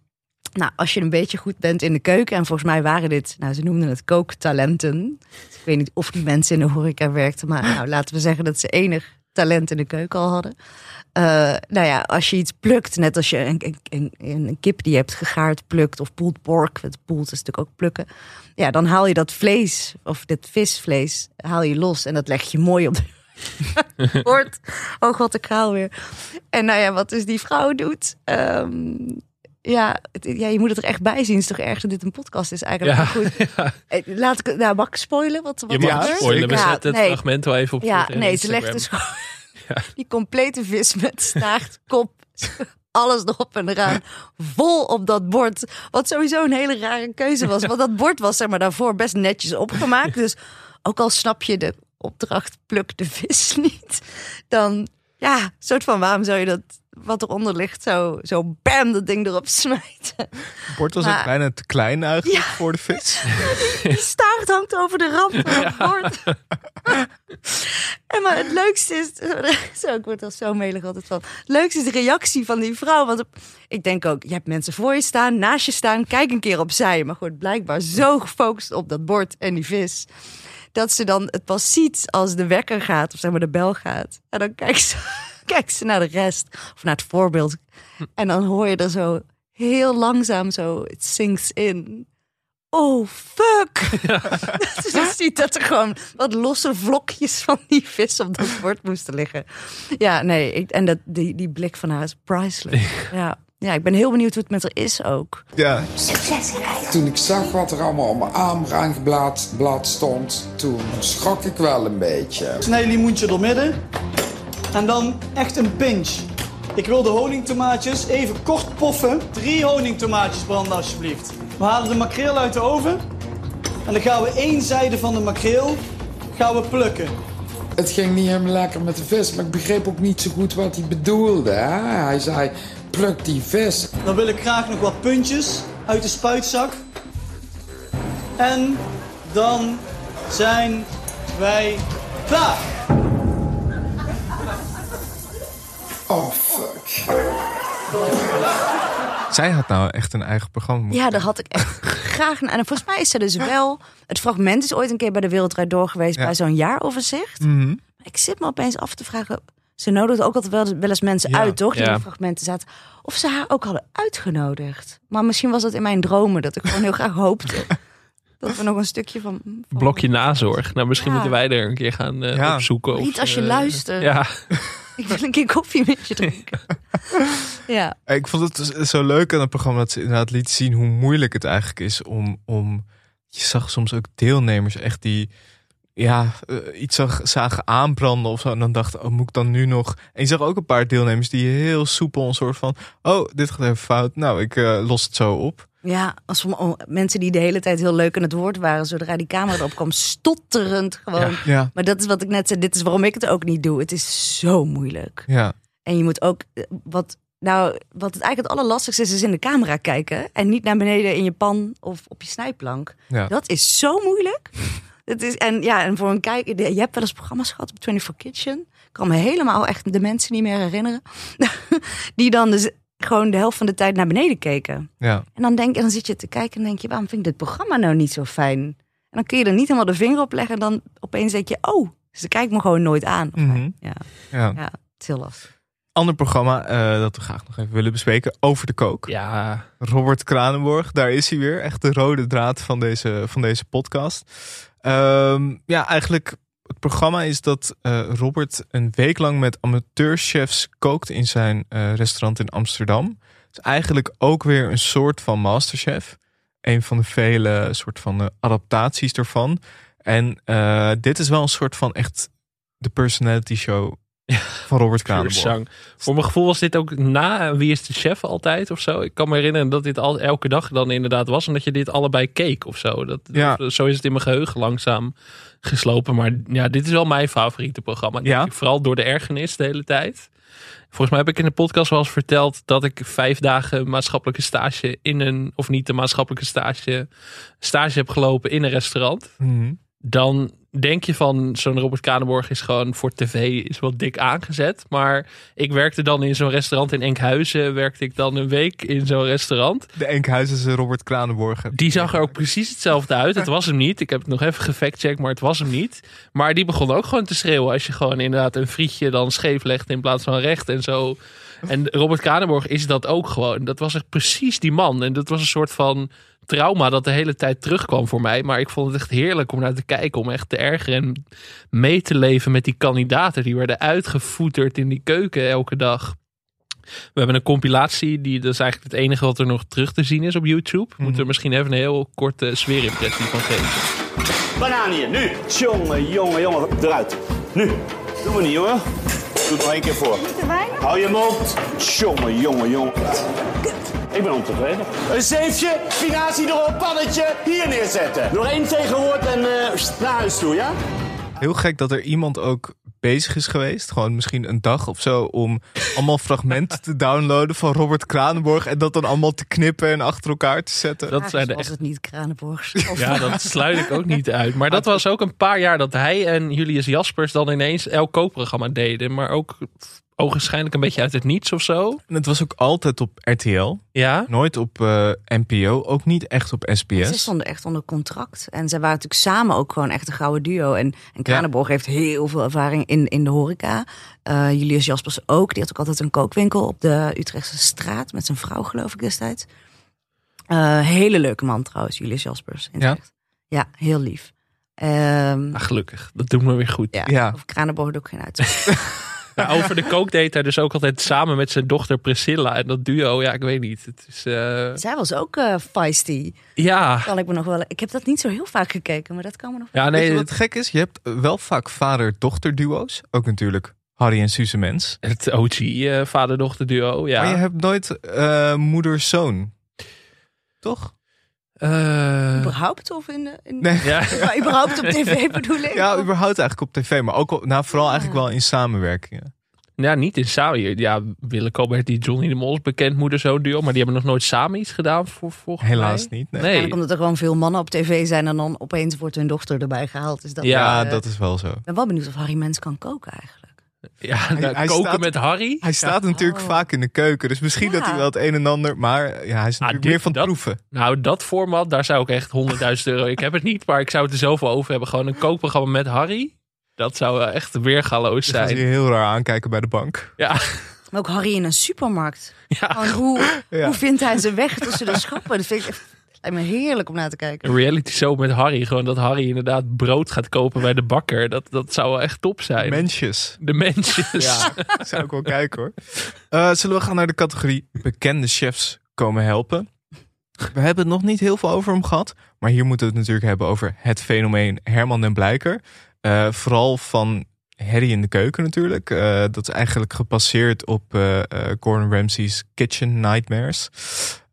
Nou, als je een beetje goed bent in de keuken. En volgens mij waren dit. Nou, ze noemden het kooktalenten. Ik weet niet of die mensen in de horeca werkten. Maar nou, laten we zeggen dat ze enig talent in de keuken al hadden. Eh, nou ja, als je iets plukt, net als je een, een, een, een kip die je hebt gegaard plukt of pulled pork, het pulled is natuurlijk ook plukken. Ja, dan haal je dat vlees of dit visvlees haal je los en dat leg je mooi op de bord. Oh god, ik haal weer. En nou ja, wat dus die vrouw doet. ehm, ja, het- ja, je moet het er echt bij zien. Het is toch erg dat dit een podcast is eigenlijk. Ja, goed. Eh, Laat ik, nou, mag ik spoilen? Wat, wat Je mag spoilen. We Ja, zetten het nee. fragment wel even op Ja, nee, ze legt dus gewoon die complete vis met staart, kop, alles erop en eraan, vol op dat bord. Wat sowieso een hele rare keuze was. Want dat bord was zeg maar daarvoor best netjes opgemaakt. Dus ook al snap je de opdracht pluk de vis niet, dan ja, soort van waarom zou je dat wat eronder ligt zo, zo bam dat ding erop smijten. Het bord was ook Maar- bijna te klein eigenlijk voor de vis. Die staart hangt over de rand van het bord. En maar het leukste is, zo, ik word er zo melig altijd van. Het leukste is de reactie van die vrouw. Want ik denk ook, je hebt mensen voor je staan, naast je staan, kijk een keer opzij. Maar goed, blijkbaar zo gefocust op dat bord en die vis. Dat ze dan het pas ziet als de wekker gaat, of zeg maar de bel gaat. En dan kijkt ze, kijkt ze naar de rest, of naar het voorbeeld. En dan hoor je er zo heel langzaam zo, het sinks in. oh fuck. dus je ziet dat er gewoon wat losse vlokjes van die vis op dat bord moesten liggen. Ja, nee, ik, en dat, die, die blik van haar is priceless. Ja. ja, ik ben heel benieuwd hoe het met haar is ook. Ja. Toen ik zag wat er allemaal op mijn aangeblad blad stond, toen schrok ik wel een beetje. Snij limoentje door midden. En dan echt een pinch. Ik wil de honingtomaatjes even kort poffen. Drie honingtomaatjes branden alsjeblieft. We halen de makreel uit de oven. En dan gaan we één zijde van de makreel gaan we plukken. Het ging niet helemaal lekker met de vis, maar ik begreep ook niet zo goed wat hij bedoelde. Hè? Hij zei, pluk die vis. Dan wil ik graag nog wat puntjes uit de spuitzak. En dan zijn wij klaar. Oh, fuck. Zij had nou echt een eigen programma. Ja, daar had ik echt graag naar. En volgens mij is ze dus wel. Het fragment is ooit een keer bij de Wereldrijd door geweest Ja. bij zo'n jaaroverzicht. Maar Ik zit me opeens af te vragen. Ze nodigde ook altijd wel, wel eens mensen Ja, uit, toch? Die ja. in de fragmenten zaten. Of ze haar ook hadden uitgenodigd. Maar misschien was dat in mijn dromen dat ik gewoon heel graag hoopte. Dat we nog een stukje van. van Blokje nazorg. Nou, misschien Ja. moeten wij er een keer gaan eh, Ja. opzoeken. Riet, of, als je eh, luistert. Ja, Ik wil een keer koffie met je drinken. ja. Ik vond het zo leuk aan het programma dat ze inderdaad liet zien hoe moeilijk het eigenlijk is om. om je zag soms ook deelnemers echt die ja, eh, iets zag, zagen aanbranden of zo. En dan dachten, oh, moet ik dan nu nog... En je zag ook een paar deelnemers die heel soepel een soort van... Oh, dit gaat even fout. Nou, ik eh, los het zo op. Ja, als mensen die de hele tijd heel leuk aan het woord waren, zodra die camera erop kwam, stotterend gewoon. Ja. Ja. Maar dat is wat ik net zei, dit is waarom ik het ook niet doe. Het is zo moeilijk. Ja. En je moet ook, eh, wat, nou, wat het eigenlijk het allerlastigste is, is in de camera kijken. En niet naar beneden in je pan of op je snijplank. Ja. Dat is zo moeilijk. Het is, en ja, en voor een kijker, je hebt wel eens programma's gehad op 24 Kitchen. Ik kan me helemaal echt de mensen niet meer herinneren. Die dan dus gewoon de helft van de tijd naar beneden keken. Ja. En dan, denk, en dan zit je te kijken en denk je, waarom vind ik dit programma nou niet zo fijn? En dan kun je er niet helemaal de vinger op leggen. En dan opeens denk je, oh, ze kijkt me gewoon nooit aan. Of hij- ja. Ja. ja, het is heel lastig. Ander programma eh, dat we graag nog even willen bespreken. Over de kook. Ja. Robert Kranenborg, daar is hij weer. Echt de rode draad van deze, van deze podcast. Ehm, ja, eigenlijk het programma is dat eh, Robert een week lang met amateurchefs kookt in zijn eh, restaurant in Amsterdam. Het is eigenlijk ook weer een soort van masterchef. Een van de vele soort van eh, adaptaties ervan. En eh, dit is wel een soort van echt de personality show van Robert Kranenborg. Voor mijn gevoel was dit ook na Wie is de Chef altijd of zo. Ik kan me herinneren dat dit al elke dag dan inderdaad was. En dat je dit allebei keek of zo. Dat, Ja. zo is het in mijn geheugen langzaam geslopen. Maar ja, dit is wel mijn favoriete programma. ik. Vooral door de ergernis de hele tijd. Volgens mij heb ik in de podcast wel eens verteld dat ik vijf dagen maatschappelijke stage in een, of niet de maatschappelijke stage, stage heb gelopen in een restaurant Mhm. dan denk je van zo'n Robert Kranenborg is gewoon voor tv is wel dik aangezet. Maar ik werkte dan in zo'n restaurant in Enkhuizen. Werkte ik dan een week in zo'n restaurant. De Enkhuizense Robert Kranenborg. Die zag er ook precies hetzelfde uit. Het was hem niet. Ik heb het nog even gefactcheckt, maar het was hem niet. Maar die begon ook gewoon te schreeuwen als je gewoon inderdaad een frietje dan scheef legt in plaats van recht en zo. En Robert Kranenborg is dat ook gewoon. Dat was echt precies die man. En dat was een soort van trauma dat de hele tijd terugkwam voor mij. Maar ik vond het echt heerlijk om naar te kijken. Om echt te ergeren en mee te leven met die kandidaten. Die werden uitgevoeterd in die keuken elke dag. We hebben een compilatie. Die, dat is eigenlijk het enige wat er nog terug te zien is op YouTube. We moeten er misschien even een heel korte sfeerimpressie van geven. Banaan hier, nu. Jongen, jongen, jongen, eruit. Nu. Doen we niet hoor. Doe het nog één keer voor. Hou je mond. Jongen, jongen, jongen. Ik ben ontevreden. Een zeefje, spinazie erop, pannetje, hier neerzetten. Nog één tegenwoord en eh, naar huis toe, ja? Heel gek dat er iemand ook bezig is geweest, gewoon misschien een dag of zo, om allemaal fragmenten te downloaden van Robert Kranenborg en dat dan allemaal te knippen en achter elkaar te zetten. Dat zijn de was echt het niet Kranenborg. Ja, dat sluit ik ook niet uit. Maar dat was ook een paar jaar dat hij en Julius Jaspers dan ineens elk kookprogramma deden. Maar ook ogenschijnlijk een beetje uit het niets of zo. En het was ook altijd op RTL, Ja. nooit op eh, NPO, ook niet echt op Ze SBS. stonden echt onder contract. En ze waren natuurlijk samen ook gewoon echt een gouden duo. En, en Kranenborg heeft heel veel ervaring in, in de horeca. Eh, Julius Jaspers ook. Die had ook altijd een kookwinkel op de Utrechtse straat. Met zijn vrouw geloof ik destijds. Eh, hele leuke man trouwens, Julius Jaspers. in Ja? Ja, heel lief. Ehm, Ah, gelukkig, dat doet me weer goed. ja, Ja. Over Kranenborg doe ik geen uit. Ja, over de kook deed hij dus ook altijd samen met zijn dochter Priscilla. En dat duo, ja, ik weet niet. Het is, eh, Zij was ook eh feisty. ja, Kan ik me nog wel. Ik heb dat niet zo heel vaak gekeken, maar dat kan me nog. ja, Weet nee, je het, wat gek is? Je hebt wel vaak vader-dochter duo's. Ook natuurlijk Harry en Suze Mens. het OG eh, vader-dochter duo, ja. Maar je hebt nooit eh, moeder-zoon. Toch? Eh, Überhaupt of in de. In, Nee. ja. Maar überhaupt op tv bedoel ik? Ja, Of- überhaupt eigenlijk op tv. Maar ook nou, vooral eigenlijk wel in samenwerkingen. ja, niet in samen. Ja, Willem Colbert, die Johnny de Mol is bekend moeder-zoon duo. Maar die hebben nog nooit samen iets gedaan voor volgens Helaas mij. niet. Nee. Eigenlijk omdat er gewoon veel mannen op tv zijn en dan opeens wordt hun dochter erbij gehaald. Is dat Ja, eh, dat is wel zo. Ik ben wel benieuwd of Harry Mens kan koken eigenlijk. Ja, nou, hij koken staat- met Harry. Hij staat natuurlijk Oh. vaak in de keuken. Dus misschien Ja. dat hij wel het een en ander... Maar ja, hij is natuurlijk dit- meer van dat- proeven. Nou, dat format, daar zou ik echt 100.000 euro... Ik heb het niet, maar ik zou het er zoveel over hebben. Gewoon een kookprogramma met Harry. Dat zou echt weergaloos Dan gaan ze je zijn. heel raar aankijken bij de bank. Ja, Maar ook Harry in een supermarkt. ja. Gewoon hoe, Ja. hoe vindt hij zijn weg tussen de schappen? Dat vind ik echt, lijkt me heerlijk om naar te kijken. Een reality show met Harry. Gewoon dat Harry inderdaad brood gaat kopen bij de bakker. Dat, dat zou wel echt top zijn. Mensjes. de mensjes. Ja, zou ik wel kijken hoor. Eh, zullen we gaan naar de categorie bekende chefs komen helpen? We hebben het nog niet heel veel over hem gehad. Maar hier moeten we het natuurlijk hebben over het fenomeen Herman den Blijker. Eh, vooral van Harry in de keuken natuurlijk. Eh, dat is eigenlijk gepasseerd op eh, eh, Gordon Ramsay's Kitchen Nightmares.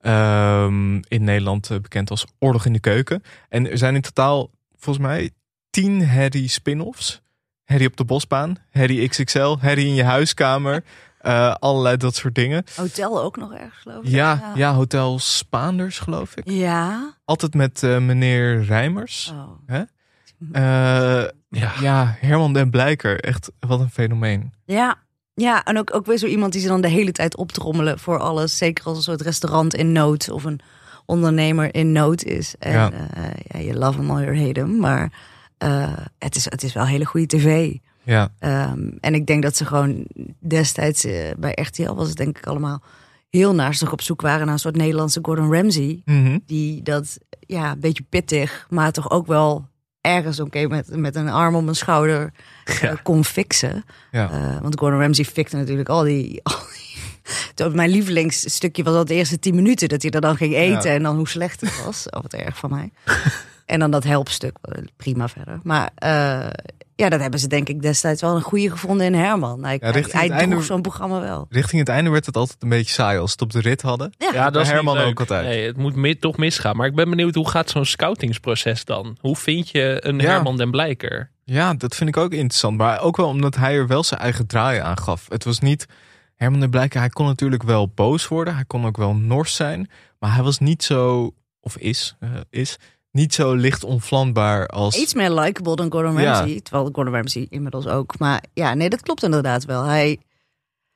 Ehm, in Nederland eh, bekend als Oorlog in de Keuken. En er zijn in totaal volgens mij tien Harry spin-offs. Harry op de bosbaan, Harry XXL, Harry in je huiskamer. eh, allerlei dat soort dingen. Hotel ook nog erg, geloof ik. Ja, ja, Hotel Spaanders geloof ik. Ja. Altijd met eh, meneer Rijmers. Oh. Hè? Ja. ja, Herman den Blijker. Echt, wat een fenomeen. Ja. Ja, en ook, ook weer zo iemand die ze dan de hele tijd optrommelen voor alles. Zeker als een soort restaurant in nood of een ondernemer in nood is. En Ja. ja, ja je love hem or you hate hem. Maar eh, het, is, het is wel hele goede tv. Ja, Ehm, en ik denk dat ze gewoon destijds eh, bij RTL was het denk ik allemaal heel naastig op zoek waren naar een soort Nederlandse Gordon Ramsay. Mhm. Die dat ja, een beetje pittig, maar toch ook wel ergens oké met, met een arm om een schouder eh, kon fixen. ja. Eh, want Gordon Ramsay fikte natuurlijk al die... Al die mijn lievelingsstukje was al de eerste tien minuten dat hij er dan ging eten Ja. en dan hoe slecht het was. Of wat erg van mij. en dan dat helpstuk, eh, prima verder. Maar eh, ja, dat hebben ze denk ik destijds wel een goede gevonden in Herman. Hij, Ja, richting hij, droeg zo'n programma wel. Richting het einde werd het altijd een beetje saai als ze het op de rit hadden. Ja, Ja, dat is Herman niet leuk. ook altijd. Nee, het moet toch misgaan. Maar ik ben benieuwd, hoe gaat zo'n scoutingsproces dan? Hoe vind je een Ja. Herman den Blijker? Ja, dat vind ik ook interessant. Maar ook wel omdat hij er wel zijn eigen draai aan gaf. Het was niet... Herman den Blijker, hij kon natuurlijk wel boos worden. Hij kon ook wel nors zijn. Maar hij was niet zo... Of is, eh, is niet zo licht onvlambaar als... Iets meer likable dan Gordon Ja. Ramsay. Terwijl Gordon Ramsay inmiddels ook. Maar ja, nee, dat klopt inderdaad wel. Hij,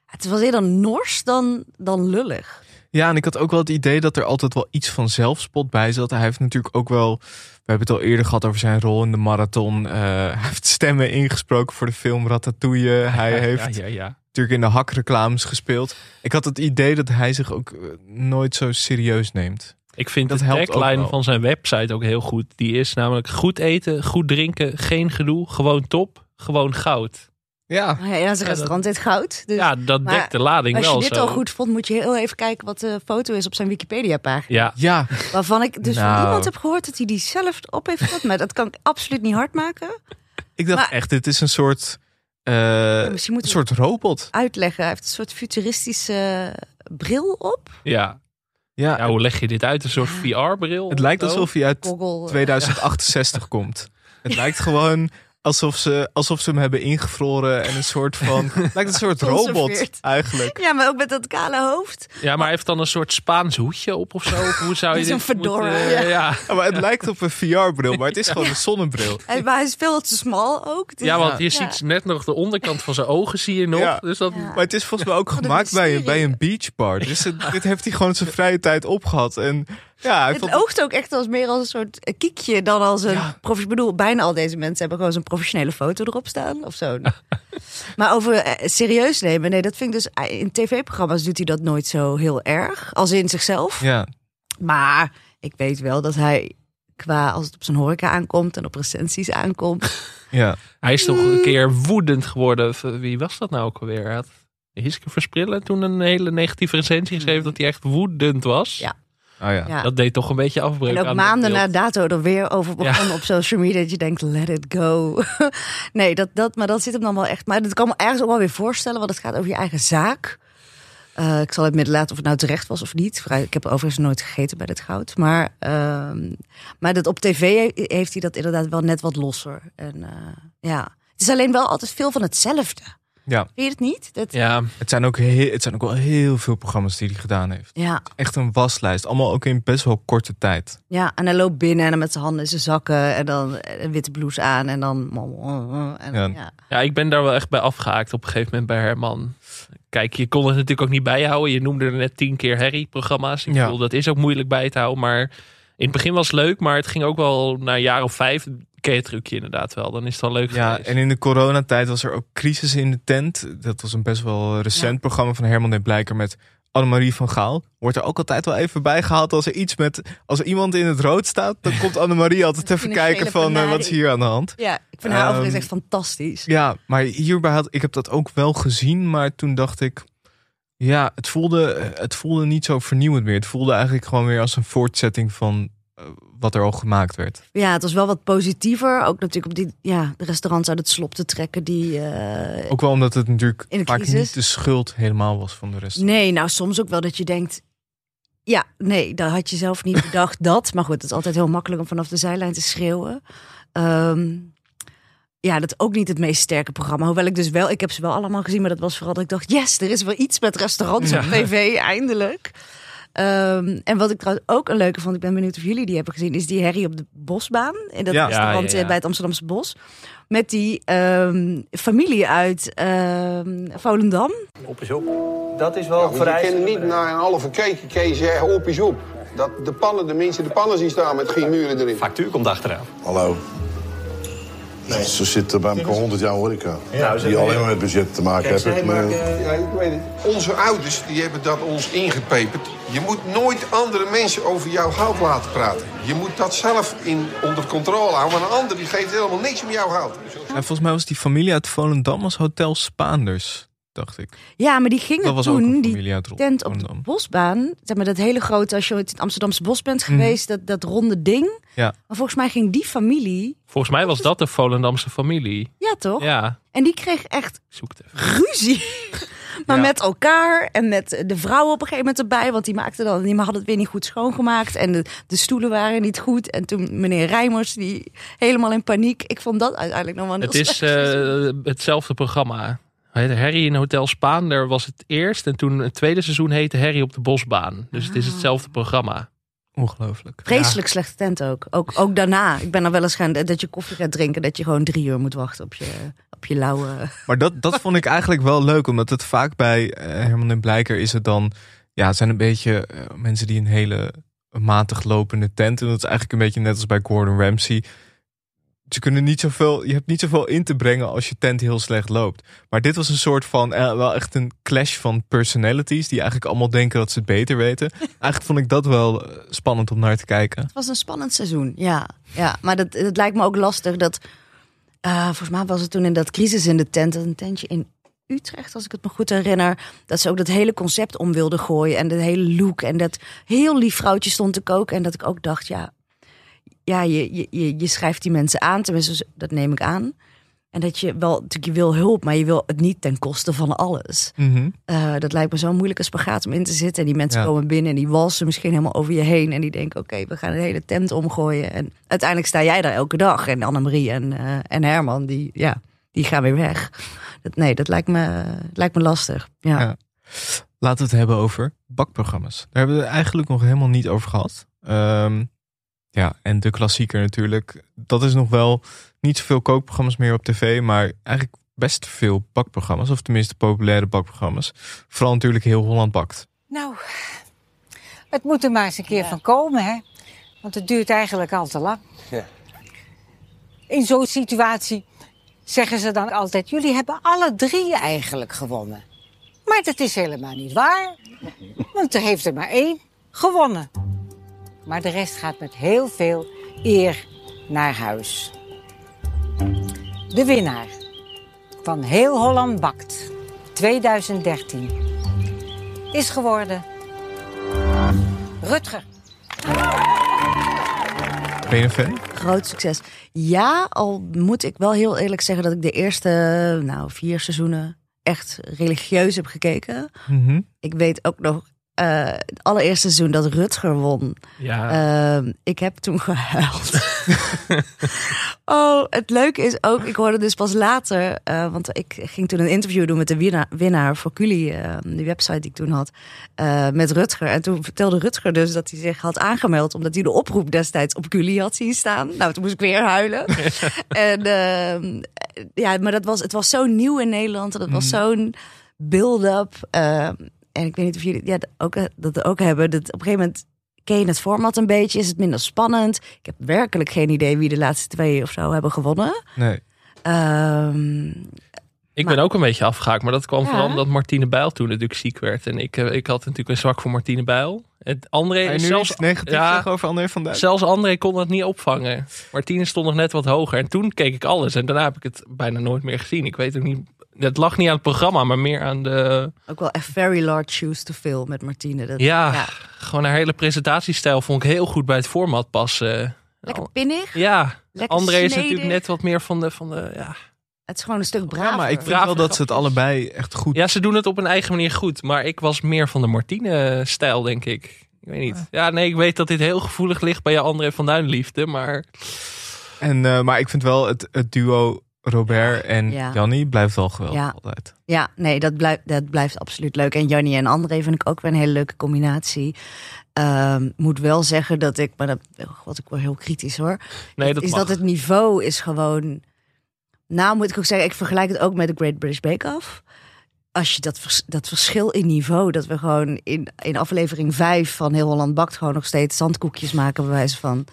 het was eerder nors dan, dan lullig. Ja, en ik had ook wel het idee dat er altijd wel iets van zelfspot bij zat. Hij heeft natuurlijk ook wel... We hebben het al eerder gehad over zijn rol in de marathon. Eh, hij heeft stemmen ingesproken voor de film Ratatouille. Hij heeft Ja, ja, ja. natuurlijk in de hakreclames gespeeld. Ik had het idee dat hij zich ook eh, nooit zo serieus neemt. Ik vind Dat de tagline van zijn website ook heel goed. Die is namelijk goed eten, goed drinken, geen gedoe, gewoon top, gewoon goud. Ja, ja, zijn restaurant heet goud. Dus Ja, dat dekt de lading als wel je dit zo. al goed vond, moet je heel even kijken wat de foto is op zijn Wikipedia-pagina. Ja, ja. Waarvan ik dus van Nou. iemand heb gehoord dat hij die zelf op heeft gezet. Maar dat kan ik absoluut niet hard maken. Ik dacht Maar- echt, dit is een soort, eh, misschien een soort robot. Uitleggen. Hij heeft een soort futuristische bril op. ja. Ja, ja, hoe leg je dit uit? Een soort VR-bril? het lijkt alsof hij uit Goggle. eh, 2068 komt. Het lijkt gewoon alsof ze, alsof ze hem hebben ingevroren en een soort van... Het lijkt een soort robot eigenlijk. Ja, maar ook met dat kale hoofd. Ja, maar hij heeft dan een soort Spaans hoedje op of zo? Of hoe zou je dit fedora, moeten- ja. ja. Ja, maar het lijkt op een VR-bril, maar het is gewoon een zonnebril. En, maar hij is veel te smal ook. Dus- Ja, want je Ja. ziet net nog de onderkant van zijn ogen zie je nog. Ja. Dus dat, Ja. Maar het is volgens mij ook een gemaakt bij een, bij een beachbar. Dus het- dit heeft hij gewoon zijn vrije tijd opgehad. En ja, Het vond oogt ook echt als meer als een soort kiekje dan als een. Ja. prof- Ik bedoel, bijna al deze mensen hebben gewoon zo'n professionele foto erop staan of zo. maar over eh, serieus nemen, nee, dat vind ik dus. eh, In tv-programma's doet hij dat nooit zo heel erg. Als in zichzelf. Ja, Maar ik weet wel dat hij qua als het op zijn horeca aankomt en op recensies aankomt. Ja. Hij is toch een keer woedend geworden. Wie was dat nou ook alweer? Hij had Hiske Versprillen toen een hele negatieve recensie geschreven dat hij echt woedend was. Ja. Oh ja. Ja. Dat deed toch een beetje afbreuk En ook aan maanden na dato er weer over begonnen op social media. Dat je denkt, let it go. nee, dat, dat, maar dat zit hem dan wel echt. Maar dat kan me ergens ook wel weer voorstellen. Want het gaat over je eigen zaak. Eh, ik zal het midden laten of het nou terecht was of niet. Ik heb overigens nooit gegeten bij dit goud. Maar, ehm, maar dat op tv he- heeft hij dat inderdaad wel net wat losser. En eh, ja, het is alleen wel altijd veel van hetzelfde. Ja. Vind je het niet? Dat, Ja, Het zijn, ook heel, het zijn ook wel heel veel programma's die hij gedaan heeft. ja. Echt een waslijst. Allemaal ook in best wel korte tijd. Ja, en hij loopt binnen en dan met zijn handen in zijn zakken en dan een witte blouse aan en dan. En, Ja. ja. Ja, ik ben daar wel echt bij afgehaakt op een gegeven moment bij Herman. Kijk, je kon het natuurlijk ook niet bijhouden. Je noemde er net tien keer Harry-programma's. Ik Ja. bedoel, dat is ook moeilijk bij te houden. Maar in het begin was het leuk, maar het ging ook wel na een jaar of vijf. Ken je het trucje inderdaad wel. Dan is het wel leuk Ja, geweest. en in de coronatijd was er ook Crisis in de Tent. Dat was een best wel recent programma van Herman en Blijker met Annemarie van Gaal. Wordt er ook altijd wel even bijgehaald als er iets met... Als er iemand in het rood staat, dan komt Annemarie altijd even kijken van eh, wat is hier aan de hand. Ja, ik vind haar Ehm, overigens echt fantastisch. Ja, maar hierbij had ik heb dat ook wel gezien, maar toen dacht ik, ja, het voelde, het voelde niet zo vernieuwend meer. Het voelde eigenlijk gewoon weer als een voortzetting van wat er al gemaakt werd. Ja, het was wel wat positiever. Ook natuurlijk op die, ja, de restaurants uit het slop te trekken die... eh, Ook wel omdat het natuurlijk In de vaak crisis. niet de schuld helemaal was van de rest. Nee, nou soms ook wel dat je denkt... Ja, nee, daar had je zelf niet bedacht dat. Maar goed, het is altijd heel makkelijk om vanaf de zijlijn te schreeuwen. Ehm, ja, dat is ook niet het meest sterke programma. Hoewel ik dus wel, ik heb ze wel allemaal gezien, maar dat was vooral dat ik dacht, yes, er is wel iets met restaurants op tv, eindelijk. Ehm, en wat ik trouwens ook een leuke vond, ik ben benieuwd of jullie die hebben gezien, is die Harry op de Bosbaan. In dat Ja. restaurant Ja, ja, ja. eh, bij het Amsterdamse Bos. Met die ehm, familie uit ehm, Volendam. Op is op. Dat is wel Je vereist. kan niet naar een halve keken kan je zeggen op is op. Dat de pannen, de mensen de pannen zien staan met geen muren erin. Factuur komt achteraan. Hallo. Nee. Ze zitten bij elkaar 100 jaar horeca. Ja, ze- die alleen maar met budget te maken hebben. maken- ja, ik weet het. Onze ouders die hebben dat ons ingepeperd. Je moet nooit andere mensen over jouw goud laten praten. Je moet dat zelf in, onder controle houden. Maar een ander die geeft helemaal niks om jouw goud. En volgens mij was die familie uit Volendam als Hotel Spaanders, dacht ik. Ja, maar die gingen Dat toen, een die tent op de bosbaan, zeg maar dat hele grote, als je ooit in het Amsterdamse bos bent Mhm. geweest, dat, dat ronde ding. Ja. Maar volgens mij ging die familie, Volgens mij was dat de Volendamse familie. ja toch? Ja, En die kreeg echt zoek het even. ruzie. Maar Ja. met elkaar en met de vrouw op een gegeven moment erbij, want die maakte dan, die hadden het weer niet goed schoongemaakt en de, de stoelen waren niet goed. En toen meneer Rijmers, die helemaal in paniek. Ik vond dat uiteindelijk nog wel een Het is eh, hetzelfde programma. Harry in Hotel Spaan. Daar was het eerst. En toen het tweede seizoen heette Harry op de Bosbaan. Dus het is Ah. hetzelfde programma. Ongelooflijk. Vreselijk slechte tent ook. ook. Ook daarna. Ik ben er wel eens gaan dat je koffie gaat drinken, dat je gewoon drie uur moet wachten op je, op je lauwe. Maar dat, dat vond ik eigenlijk wel leuk, omdat het vaak bij eh, Herman en Blijker is het dan, ja, het zijn een beetje eh, mensen die een hele matig lopende tent. En dat is eigenlijk een beetje net als bij Gordon Ramsay. Ze kunnen niet zoveel, je hebt niet zoveel in te brengen als je tent heel slecht loopt. Maar dit was een soort van, eh, wel echt een clash van personalities, die eigenlijk allemaal denken dat ze het beter weten. Eigenlijk vond ik dat wel eh, spannend om naar te kijken. Het was een spannend seizoen, ja. ja maar dat, het lijkt me ook lastig dat... eh, volgens mij was het toen in dat crisis in de tent, een tentje in Utrecht, als ik het me goed herinner, dat ze ook dat hele concept om wilden gooien en de hele look en dat heel lief vrouwtje stond te koken en dat ik ook dacht, ja, ja je, je, je, je schrijft die mensen aan, tenminste dat neem ik aan. En dat je wel, natuurlijk je wil hulp, maar je wil het niet ten koste van alles. Mhm. Eh, dat lijkt me zo'n moeilijke spagaat om in te zitten. En die mensen Ja. komen binnen en die walsen misschien helemaal over je heen. En die denken, oké, we gaan de hele tent omgooien. En uiteindelijk sta jij daar elke dag. En Annemarie en, eh, en Herman, die, ja, die gaan weer weg. Dat, nee, dat lijkt me, lijkt me lastig. Ja. Ja. Laten we het hebben over bakprogramma's. Daar hebben we het eigenlijk nog helemaal niet over gehad. Ehm, ja, en de klassieker natuurlijk. Dat is nog wel niet zoveel kookprogramma's meer op tv, maar eigenlijk best veel bakprogramma's. Of tenminste populaire bakprogramma's. Vooral natuurlijk heel Holland bakt. Nou, het moet er maar eens een keer van komen, hè? Want het duurt eigenlijk al te lang. Ja. In zo'n situatie zeggen ze dan altijd: jullie hebben alle drie eigenlijk gewonnen. Maar dat is helemaal niet waar. Want er heeft er maar één gewonnen. Maar de rest gaat met heel veel eer naar huis. De winnaar van Heel Holland Bakt 2013 is geworden Rutger. Ben je een fan? Groot succes. Ja, al moet ik wel heel eerlijk zeggen dat ik de eerste nou, vier seizoenen echt religieus heb gekeken. Mhm. Ik weet ook nog eh, het allereerste seizoen dat Rutger won. Ja. Ehm, ik heb toen gehuild. oh, het leuke is ook, ik hoorde dus pas later, eh, want ik ging toen een interview doen met de winnaar, winnaar voor Culi, eh, die website die ik toen had, eh, met Rutger. En toen vertelde Rutger dus dat hij zich had aangemeld, omdat hij de oproep destijds op Culi had zien staan. Nou, toen moest ik weer huilen. en ehm, ja, maar dat was, het was zo nieuw in Nederland en dat was Mhm. zo'n build-up. ehm, en ik weet niet of jullie ja, dat ook, dat ook hebben. Dat op een gegeven moment ken je het format een beetje, is het minder spannend. Ik heb werkelijk geen idee wie de laatste twee of zo hebben gewonnen. Nee. Ehm, Ik ben ook een beetje afgehaakt, maar dat kwam Ja. vooral omdat Martine Bijl toen natuurlijk ziek werd. En ik, eh, ik had natuurlijk een zwak voor Martine Bijl. Het André, je nu zelfs, iets negatiefs zeggen over André van Duin? Zelfs André kon dat niet opvangen. Martine stond nog net wat hoger. En toen keek ik alles. En daarna heb ik het bijna nooit meer gezien. Ik weet ook niet. Het lag niet aan het programma, maar meer aan de. ook wel echt very large shoes to fill met Martine. Dat, Ja, gewoon haar hele presentatiestijl vond ik heel goed bij het format passen. Lekker pinnig. Ja, Lekker André is natuurlijk net wat meer van de. Van de ja. Het is gewoon een stuk braver. maar ik vind wel dat ze het allebei echt goed... Ja, ze doen het op een eigen manier goed. Maar ik was meer van de Martine-stijl, denk ik. Ik weet niet. Ja, nee, ik weet dat dit heel gevoelig ligt bij je André van Duin liefde. Maar En, eh, maar ik vind wel het, het duo Robert en Ja. Jannie blijft wel geweldig Ja. altijd. Ja, nee, dat blijft, dat blijft absoluut leuk. En Jannie en André vind ik ook weer een hele leuke combinatie. Ehm, moet wel zeggen dat ik, maar dat wat ik wel heel kritisch hoor. Nee, dat is mag. dat het niveau is gewoon. Nou, moet ik ook zeggen, ik vergelijk het ook met de Great British Bake Off. Als je dat, vers- dat verschil in niveau, dat we gewoon in, in aflevering 5 van Heel Holland Bakt gewoon nog steeds zandkoekjes maken, bij wijze van.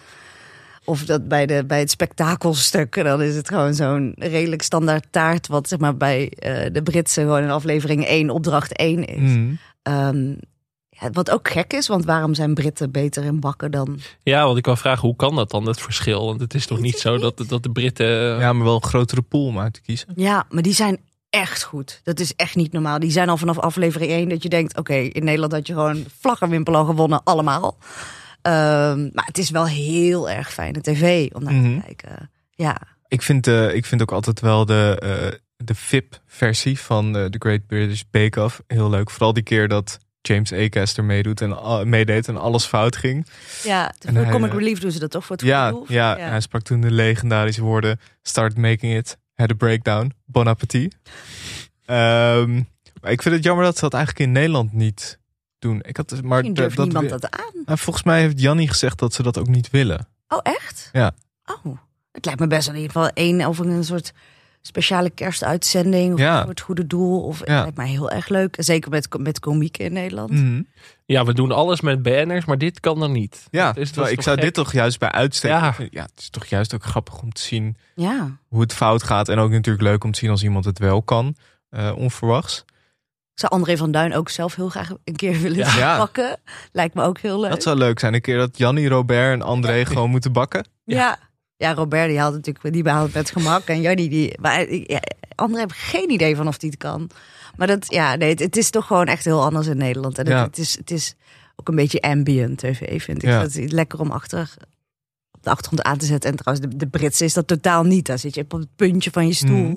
Of dat bij, de, bij het spektakelstuk, dan is het gewoon zo'n redelijk standaard taart, wat zeg maar bij eh, de Britse gewoon in aflevering 1 opdracht 1 is. Mhm. Ehm, ja, wat ook gek is, want waarom zijn Britten beter in bakken dan. ja, want ik wil vragen, hoe kan dat dan, het verschil? Want het is toch niet zo dat, dat de Britten... Ja, maar wel een grotere pool om uit te kiezen. Ja, maar die zijn echt goed. Dat is echt niet normaal. Die zijn al vanaf aflevering 1 dat je denkt: oké, in Nederland had je gewoon vlaggenwimpel al gewonnen, allemaal. Ehm, maar het is wel heel erg fijne tv om naar Mhm. te kijken. Ja, Ik vind, eh, ik vind ook altijd wel de, eh, de VIP-versie van eh, The Great British Bake Off heel leuk. Vooral die keer dat James Acaster meedoet en, al- meedeed en alles fout ging. ja En voor hij, Comic Relief doen ze dat toch voor het goede Ja, doel? ja, hij sprak toen de legendarische woorden: Start making it, had a breakdown, bon appetit. Ehm, maar ik vind het jammer dat ze dat eigenlijk in Nederland niet doen. Ik had, maar Misschien durft dat, niemand dat, dat aan. Nou, volgens mij heeft Jannie gezegd dat ze dat ook niet willen. Oh, echt? Ja. Oh, het lijkt me best in ieder geval één of een soort speciale kerstuitzending. Of Ja. voor het goede doel. Of het Ja. lijkt mij heel erg leuk. Zeker met, met komieken in Nederland. Mhm. Ja, we doen alles met banners, maar dit kan dan niet. Ja, Dat is- dat terwijl is ik zou gek? dit toch juist bij uitstek. Ja. Ja. het is toch juist ook grappig om te zien Ja. hoe het fout gaat. En ook natuurlijk leuk om te zien als iemand het wel kan, eh, onverwachts. Zou André van Duin ook zelf heel graag een keer willen Ja. Pakken. Lijkt me ook heel leuk. Dat zou leuk zijn. Een keer dat Jannie, Robert en André gewoon moeten bakken. Ja. ja, Robert die haalt natuurlijk die behaalt met gemak. En Jannie die. Maar André heb ik geen idee van of die het kan. Maar dat, ja, nee, het, het is toch gewoon echt heel anders in Nederland. En het, Ja. het, is, het is ook een beetje ambient tv, vind ik. Ja. Dat is lekker om achter op de achtergrond aan te zetten. En trouwens, de, de Britse is dat totaal niet. Daar zit je op het puntje van je stoel. Mhm.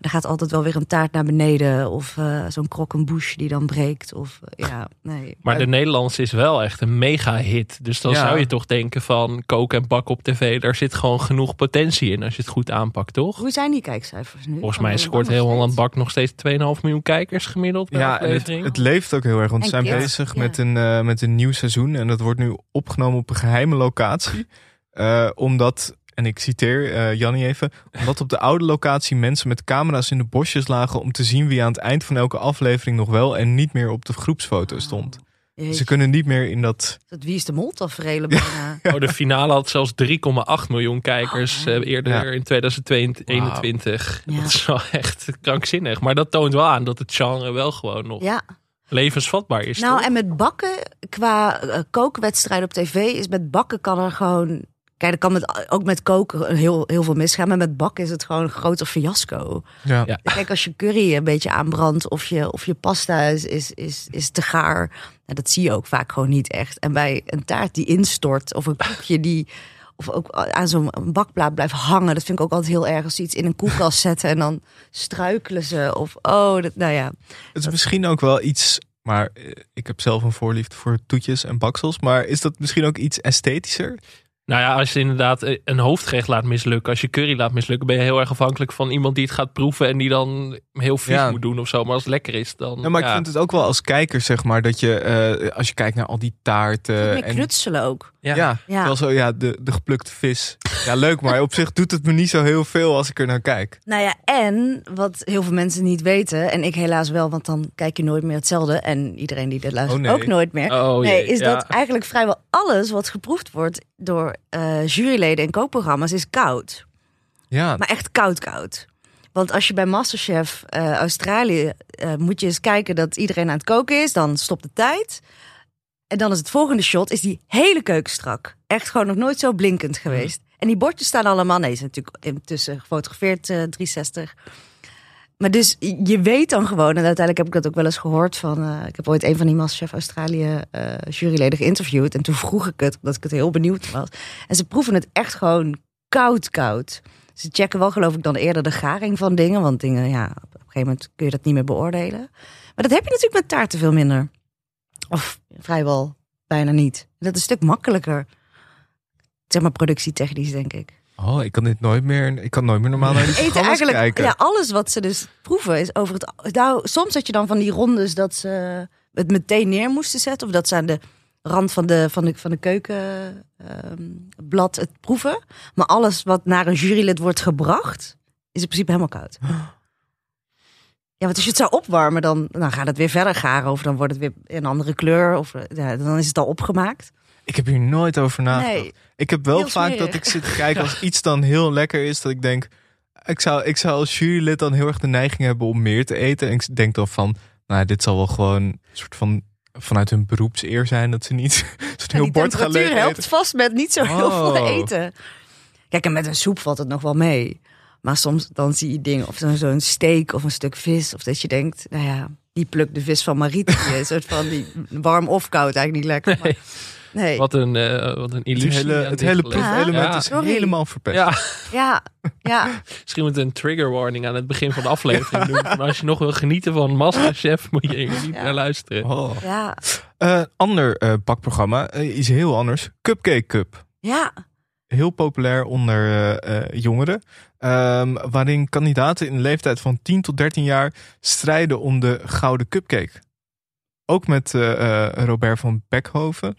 Er gaat altijd wel weer een taart naar beneden. Of eh, zo'n krokkenbush die dan breekt. Of eh, ja, nee. Maar de Nederlandse is wel echt een mega hit. Dus dan Ja. zou je toch denken van koken en bakken op tv. Daar zit gewoon genoeg potentie in als je het goed aanpakt, toch? Hoe zijn die kijkcijfers nu? Volgens mij scoort heel Holland Bak nog steeds 2,5 miljoen kijkers gemiddeld Ja, het, leeft ook heel erg. Want ze zijn kids, bezig ja. met, een, eh, met een nieuw seizoen. En dat wordt nu opgenomen op een geheime locatie. Eh, omdat, en ik citeer eh Jannie even. Omdat op de oude locatie mensen met camera's in de bosjes lagen. om te zien wie aan het eind van elke aflevering nog wel en niet meer op de groepsfoto stond. Jeetje. Ze kunnen niet meer in dat. Dat wie is de mol tafereelen bijna. Oh, de finale had zelfs 3,8 miljoen kijkers eh, eerder Ja. in 2021. Ja. Dat is wel echt krankzinnig. Maar dat toont wel aan dat het genre wel gewoon nog Ja. levensvatbaar is. Nou, toch? en met bakken, qua eh, kookwedstrijden op tv, is met bakken kan er gewoon. Kijk, er kan met, ook met koken heel, heel veel misgaan. Maar met bakken is het gewoon een groter fiasco. Ja. Ja. Kijk, als je curry een beetje aanbrandt of je, of je pasta is, is, is, is te gaar. nou, dat zie je ook vaak gewoon niet echt. En bij een taart die instort of een koekje die... Of ook aan zo'n bakplaat blijft hangen. Dat vind ik ook altijd heel erg als ze iets in een koelkast zetten. En dan struikelen ze. Of oh, dat, nou ja. Het is misschien ook wel iets, maar eh, ik heb zelf een voorliefde voor toetjes en baksels. Maar is dat misschien ook iets esthetischer? Nou ja, als je inderdaad eh, een hoofdgerecht laat mislukken, als je curry laat mislukken, ben je heel erg afhankelijk van iemand die het gaat proeven en die dan heel vies Ja. moet doen of zo. Maar als het lekker is, dan. Ja, maar ja. ik vind het ook wel als kijker, zeg maar, dat je, eh, als je kijkt naar al die taarten. En, knutselen ook. ja, Ja. ja. Wel zo, ja, de, de geplukte vis. Ja, leuk, maar op zich doet het me niet zo heel veel als ik er naar kijk. Nou ja, en wat heel veel mensen niet weten, en ik helaas wel, want dan kijk je nooit meer hetzelfde. En iedereen die dit luistert Oh, nee. ook nooit meer. Oh, nee, is ja. dat eigenlijk vrijwel alles wat geproefd wordt door eh, juryleden en kookprogramma's is koud. Ja, Maar echt koud, koud. Want als je bij Masterchef eh, Australië eh, moet je eens kijken dat iedereen aan het koken is, dan stopt de tijd. En dan is het volgende shot, is die hele keuken strak. Echt gewoon nog nooit zo blinkend geweest. En die bordjes staan allemaal, nee, ze zijn natuurlijk intussen gefotografeerd, eh 360. Maar dus je weet dan gewoon, en uiteindelijk heb ik dat ook wel eens gehoord van, eh, ik heb ooit een van die Masterchef Australië eh, juryleden geïnterviewd. En toen vroeg ik het, omdat ik het heel benieuwd was. En ze proeven het echt gewoon koud, koud. Ze checken wel geloof ik dan eerder de garing van dingen. Want dingen, ja, op een gegeven moment kun je dat niet meer beoordelen. Maar dat heb je natuurlijk met taarten veel minder. Of vrijwel bijna niet. Dat is een stuk makkelijker. Zeg maar productietechnisch, denk ik. Oh, ik kan dit nooit meer, ik kan nooit meer normaal naar die Eten eigenlijk, kijken. ja, alles wat ze dus proeven is over het. Nou, soms had je dan van die rondes dat ze het meteen neer moesten zetten. Of dat ze aan de rand van de, van de, van de keukenblad het proeven. Maar alles wat naar een jurylid wordt gebracht, is in principe helemaal koud. Ja, want als je het zou opwarmen, dan, dan gaat het weer verder garen. Of dan wordt het weer een andere kleur. Of ja, dan is het al opgemaakt. Ik heb hier nooit over nagedacht. Nee. Ik heb wel vaak smerig. dat ik zit te kijken als iets dan heel lekker is, dat ik denk, ik zou, ik zou als jurylid dan heel erg de neiging hebben om meer te eten. En ik denk dan van, nou, dit zal wel gewoon een soort van vanuit hun beroepseer zijn dat ze niet zo'n heel bord gaan leeg helpt eten. vast met niet zo heel veel Oh. eten. Kijk, en met een soep valt het nog wel mee. Maar soms dan zie je dingen, of zo- zo'n steak of een stuk vis. Of dat je denkt, nou ja, die plukt de vis van Marietje. een soort van die warm of koud eigenlijk niet lekker. Maar, nee. Wat een, eh, wat een Het illusie. hele, aan het hele proefelement Ja. is Sorry. helemaal verpest. Ja, Ja, ja. misschien met een trigger warning aan het begin van de aflevering doen. Maar als je nog wil genieten van Masterchef, moet je hier niet naar luisteren. Oh. ja, Eh, ander eh, bakprogramma is heel anders. Cupcake Cup. ja. Heel populair onder eh, eh, jongeren. Ehm, waarin kandidaten in de leeftijd van 10 tot 13 jaar strijden om de gouden cupcake. Ook met eh, eh, Robert van Beckhoven.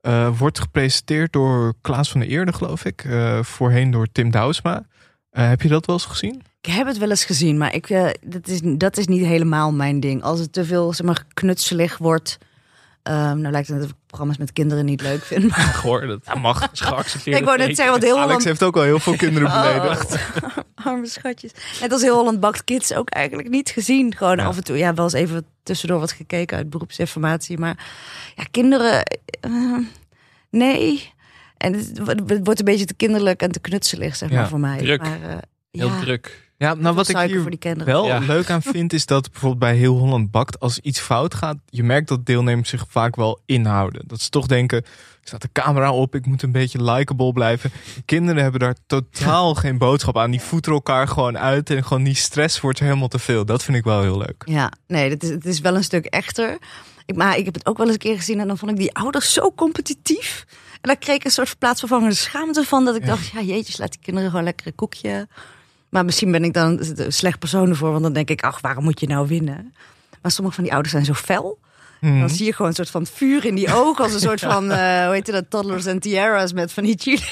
Eh, wordt gepresenteerd door Klaas van der Eerde, geloof ik. Voorheen door Tim Douwsma. Heb je dat wel eens gezien? Ik heb het wel eens gezien, maar ik, dat, is, dat is niet helemaal mijn ding. Als het te veel zeg maar, knutselig wordt. ehm, nou lijkt het net programma's met kinderen niet leuk vind. Maar Goor, dat mag. is geaccepteerd. ik wou net zeggen, want heel Alex Holland... heeft ook al heel veel kinderen beledigd. Oh, arme schatjes. Net als heel Holland Bakt Kids ook eigenlijk niet gezien. Gewoon af en toe, ja, wel eens even tussendoor wat gekeken uit beroepsinformatie. Maar ja, kinderen, eh, nee. En het wordt- het wordt een beetje te kinderlijk en te knutselig, zeg maar, Ja, voor mij. druk. Maar, eh, Heel ja, druk. Ja, nou wat ik hier voor die kinderen. wel Ja. leuk aan vind is dat bijvoorbeeld bij Heel Holland Bakt, als iets fout gaat, je merkt dat deelnemers zich vaak wel inhouden. Dat ze toch denken, staat de camera op, ik moet een beetje likable blijven. Kinderen hebben daar totaal geen boodschap aan. Die voeten elkaar gewoon uit en gewoon die stress wordt helemaal te veel. Dat vind ik wel heel leuk. Ja, nee, het is, het is wel een stuk echter. Ik, maar ik heb het ook wel eens een keer gezien en dan vond ik die ouders zo competitief. En daar kreeg ik een soort plaatsvervangende schaamte van. Dat ik dacht, ja jeetjes, laat die kinderen gewoon lekker een koekje. Maar misschien ben ik dan een slecht persoon ervoor. Want dan denk ik, ach, waarom moet je nou winnen? Maar sommige van die ouders zijn zo fel. Mhm. Dan zie je gewoon een soort van vuur in die ogen. Als een soort van, eh, hoe heet je dat, toddlers en tiaras met van die chili.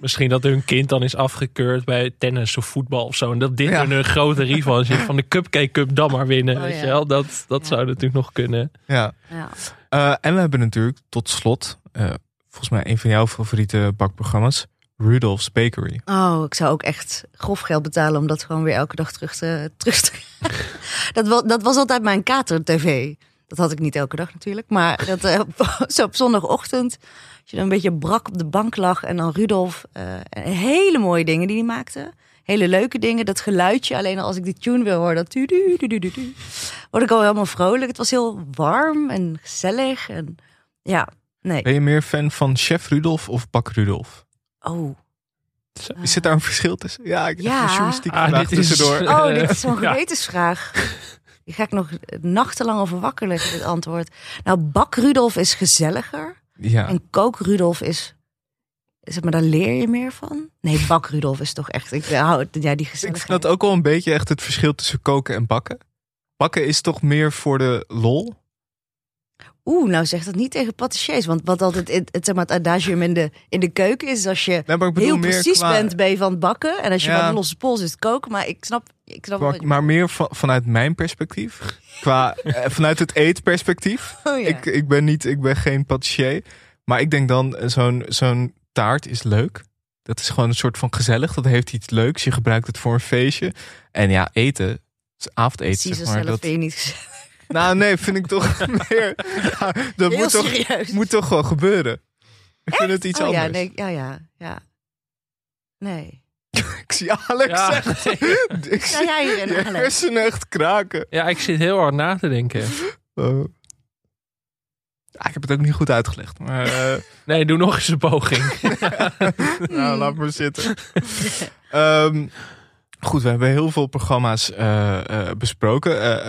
Misschien dat hun kind dan is afgekeurd bij tennis of voetbal of zo. En dat dit Ja. een grote rival is. Van de Cupcake Cup dan maar winnen. Oh, weet ja. je wel? Dat, dat zou natuurlijk nog kunnen. Ja. Ja. Eh, en we hebben natuurlijk tot slot, eh, volgens mij een van jouw favoriete bakprogramma's, Rudolph's Bakery. Oh, ik zou ook echt grof geld betalen om dat gewoon weer elke dag terug te... Terug te... dat, was, dat was altijd mijn kater-tv. Dat had ik niet elke dag natuurlijk. Maar dat, eh, op- zo op zondagochtend, als je dan een beetje brak op de bank lag. En dan Rudolf, eh, hele mooie dingen die hij maakte. Hele leuke dingen. Dat geluidje, alleen al als ik die tune wil horen, dat tu du du du du, word ik al helemaal vrolijk. Het was heel warm en gezellig. En ja, nee. Ben je meer fan van Chef Rudolf of Bak Rudolf? Oh. Is er daar een verschil tussen? Ja, ik heb Ja. een journalistieke Ah, vraag dit is- tussendoor. Oh, dit is zo'n Ja. gewetensvraag. Hier ga ik nog nachtenlang over wakker liggen, dit antwoord. Nou, bak Rudolf is gezelliger. Ja. En kook Rudolf is... Zeg maar, daar leer je meer van? Nee, bak Rudolf is toch echt... Ik hou ja, die Ik gezelligheid. vind dat ook wel een beetje echt het verschil tussen koken en bakken. Bakken is toch meer voor de lol? Oeh, nou zeg dat niet tegen patissiers. Want wat altijd het, het, zeg maar, het adagium in de, in de keuken is... als je Nee, heel precies qua- bent, ben je van het bakken. En als je Ja. van losse pols is het koken. Maar ik snap... Ik snap Maar, maar meer va- vanuit mijn perspectief. Qua, eh, vanuit het eetperspectief. Oh ja. ik, ik, ben niet, ik ben geen patissier. Maar ik denk dan, eh, zo'n zo'n taart is leuk. Dat is gewoon een soort van gezellig. Dat heeft iets leuks. Je gebruikt het voor een feestje. En ja, eten, avondeten. Precies, zeg maar, dat, vind je niet gezellig. Nou nee, vind ik toch meer... Dat Heel moet toch, serieus. moet toch gewoon gebeuren. Ik vind het iets oh, anders. Ja, nee, ja, ja, ja. Nee. Ik zie Alex Ja, echt... Ik zie jij hierin, je Alex? hersenen echt kraken. Ja, ik zit heel hard na te denken. Oh. Ja, ik heb het ook niet goed uitgelegd. Maar, eh, Nee, doe nog eens een poging. nou, laat maar zitten. Ehm, goed, we hebben heel veel programma's eh, eh, besproken. Eh,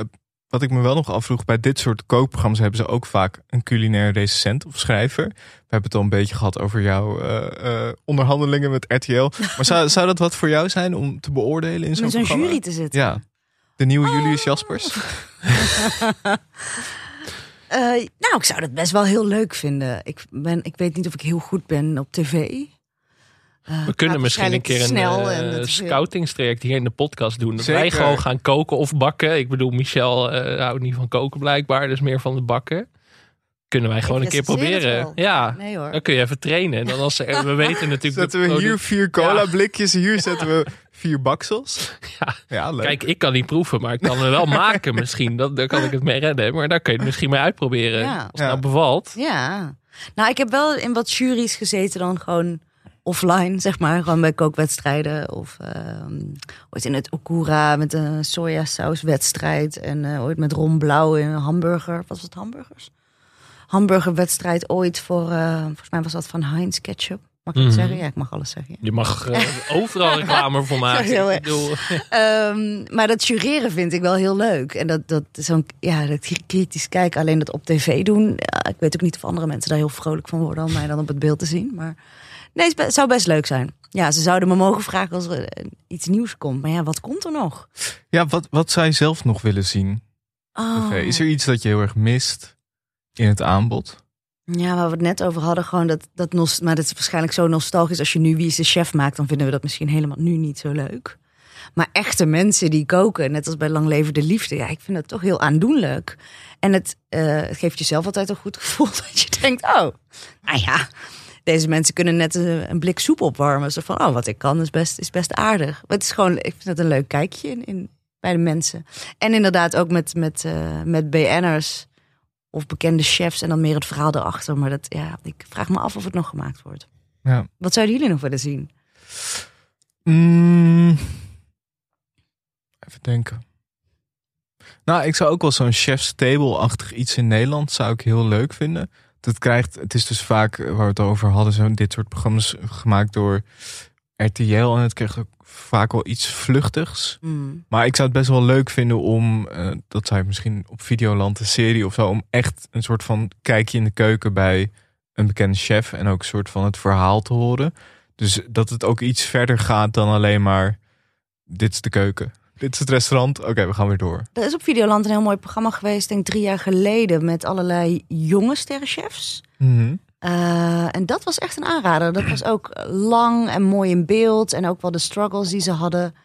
wat ik me wel nog afvroeg, bij dit soort kookprogramma's hebben ze ook vaak een culinair recensent of schrijver. We hebben het al een beetje gehad over jouw eh, eh, onderhandelingen met RTL. Maar zou, zou dat wat voor jou zijn om te beoordelen in zo'n zo'n programma? jury te zitten. Ja. De nieuwe Julius Jaspers. Eh, nou, ik zou dat best wel heel leuk vinden. Ik, ben, ik weet niet of ik heel goed ben op tv. Eh, We kunnen misschien een keer een eh, heel- scoutingstraject hier in de podcast doen. Dat wij Zeker. gewoon gaan koken of bakken. Ik bedoel, Michel eh, houdt niet van koken blijkbaar, dus meer van het bakken. Kunnen wij gewoon een keer proberen. Ja, Nee hoor. dan kun je even trainen. En dan als ze, we weten natuurlijk... Zetten we hier vier cola blikjes, hier zetten we vier baksels. Ja. Ja, leuk. Kijk, ik kan niet proeven, maar ik kan het wel maken misschien. Dat, daar kan ik het mee redden. Maar daar kun je het misschien mee uitproberen. Ja. Als het nou bevalt. Ja. Nou, ik heb wel in wat juries gezeten dan gewoon offline, zeg maar. Gewoon bij kookwedstrijden. Of ehm, ooit in het Okura met een sojasauswedstrijd. En eh, ooit met Ron Blauw in een hamburger. Wat was het, hamburgers? Hamburgerwedstrijd ooit voor, eh, volgens mij was dat van Heinz Ketchup. Mag ik Mhm. zeggen? Ja, ik mag alles zeggen. ja. Je mag eh, overal reclame voor maken. Ik bedoel, Ehm, maar dat jureren vind ik wel heel leuk. En dat, dat zo'n ja, dat kritisch kijken, alleen dat op tv doen. Ja, ik weet ook niet of andere mensen daar heel vrolijk van worden om mij dan op het beeld te zien. Maar nee, het zou best leuk zijn. Ja, ze zouden me mogen vragen als er eh, iets nieuws komt. Maar ja, wat komt er nog? Ja, wat, wat zou je zelf nog willen zien? Oh. Is er iets dat je heel erg mist in het aanbod? Ja, waar we het net over hadden, gewoon dat, dat nost maar dat is waarschijnlijk zo nostalgisch. Als je nu Wie is de Chef maakt, dan vinden we dat misschien helemaal nu niet zo leuk. Maar echte mensen die koken, net als bij Lang Leven de Liefde, ja, ik vind dat toch heel aandoenlijk. En het, eh, het geeft jezelf altijd een goed gevoel dat je denkt, oh, nou ja, deze mensen kunnen net een, een blik soep opwarmen. Zo van, oh, wat ik kan is best, is best aardig. Maar het is gewoon, ik vind het een leuk kijkje in, in, bij de mensen. En inderdaad ook met, met, eh, met BN'ers of bekende chefs en dan meer het verhaal erachter. Maar dat, ja, ik vraag me af of het nog gemaakt wordt. Ja. Wat zouden jullie nog willen zien? Mm, even denken. Nou, ik zou ook wel zo'n chef's table-achtig iets in Nederland zou ik heel leuk vinden. Dat krijgt, het is dus vaak eh, waar we het over hadden, zo dit soort programma's gemaakt door RTL en het krijgt ook vaak wel iets vluchtigs. Mm. Maar ik zou het best wel leuk vinden om, eh, dat zou je misschien op Videoland een serie of zo, om echt een soort van kijkje in de keuken bij een bekende chef en ook een soort van het verhaal te horen. Dus dat het ook iets verder gaat dan alleen maar dit is de keuken, dit is het restaurant, oké, we gaan weer door. Er is op Videoland een heel mooi programma geweest, denk ik drie jaar geleden, met allerlei jonge sterrenchefs. Mhm. Eh, en dat was echt een aanrader. Dat was ook lang en mooi in beeld. En ook wel de struggles die ze hadden.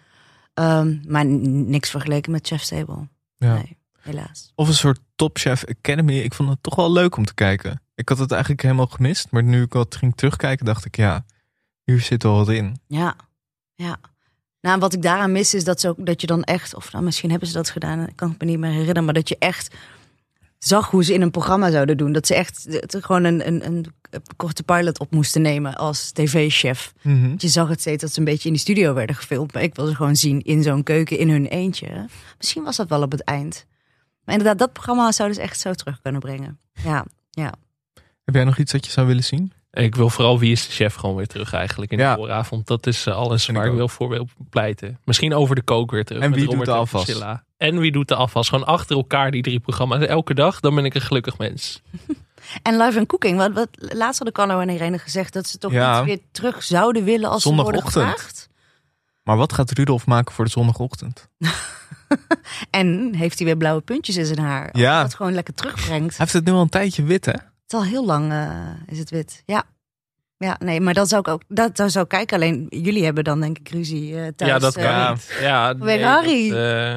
Ehm, maar niks vergeleken met Chef's Table. Ja. Nee, helaas. Of een soort Top Chef Academy. Ik vond het toch wel leuk om te kijken. Ik had het eigenlijk helemaal gemist. Maar nu ik wat ging terugkijken, dacht ik, ja, hier zit wel wat in. Ja, ja. Nou, wat ik daaraan mis is dat, ze ook, dat je dan echt, of nou, misschien hebben ze dat gedaan, ik kan het me niet meer herinneren, maar dat je echt zag hoe ze in een programma zouden doen. Dat ze echt gewoon een, een, een korte pilot op moesten nemen als tv-chef. Mhm. Je zag het steeds dat ze een beetje in die studio werden gefilmd. Maar ik wil ze gewoon zien in zo'n keuken in hun eentje. Misschien was dat wel op het eind. Maar inderdaad, dat programma zou dus echt zo terug kunnen brengen. Ja, ja. Heb jij nog iets dat je zou willen zien? Ik wil vooral Wie is de Chef gewoon weer terug eigenlijk in Ja. de vooravond. Dat is eh, alles waar ik wil voor wil pleiten. Misschien over de kook weer terug. En met wie doet de en afwas? En wie doet de afwas? Gewoon achter elkaar die drie programma's. Elke dag, dan ben ik een gelukkig mens. En live and cooking. Wat, wat, laatst hadden Carlo en Irene gezegd dat ze toch Ja. niet weer terug zouden willen als ze worden gevraagd. Maar wat gaat Rudolf maken voor de zondagochtend? En heeft hij weer blauwe puntjes in zijn haar. Als Ja. dat gewoon lekker terugbrengt. Hij heeft het nu al een tijdje wit, hè? Het is al heel lang eh, is het wit. Ja. Ja, nee, maar dat zou ik ook. Dat, zou ik kijken. Alleen jullie hebben dan denk ik ruzie eh, thuis. ja, dat eh, kan. Ja, Vanwege Harry. dat, eh,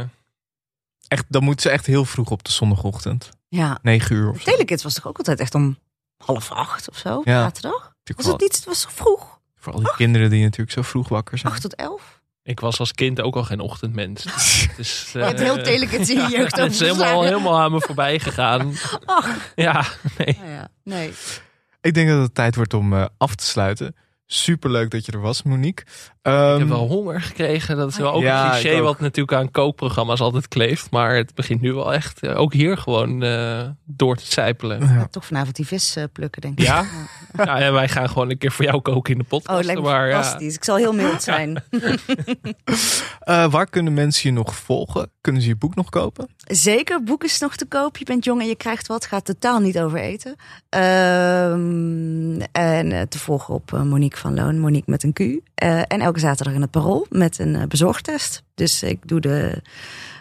Echt, dan moeten ze echt heel vroeg op de zondagochtend. Ja. 9 uur of. Telekids was toch ook altijd echt om half acht of zo? Ja. Zaterdag? Was het niet? Het was toch vroeg? Voor al die kinderen die natuurlijk zo vroeg wakker zijn. Acht tot elf? Ik was als kind ook al geen ochtendmens. Dus, Je hebt heel Telekids in je jeugd Het is helemaal, helemaal aan me voorbij gegaan. Ach. Ja, nee. Nou ja, nee. Ik denk dat het tijd wordt om eh, af te sluiten. Super leuk dat je er was, Monique. Ehm, Ik heb wel honger gekregen. Dat is wel ook Ja, een cliché ook. wat natuurlijk aan kookprogramma's altijd kleeft. Maar het begint nu wel echt, eh, ook hier gewoon eh, door te sijpelen. Ik ga toch vanavond die vis eh, plukken, denk ik. Ja? ja, en wij gaan gewoon een keer voor jou koken in de Oh, podcast. het lijkt me maar, ja. fantastisch. Ik zal heel mild zijn. eh, waar kunnen mensen je nog volgen? Kunnen ze je boek nog kopen? Zeker, boek is nog te koop. Je bent jong en je krijgt wat. Gaat totaal niet over eten. Ehm, en te volgen op Monique van Loon. Monique met een Q. Eh, en elke zaterdag in het Parool met een eh, bezorgtest. Dus ik doe de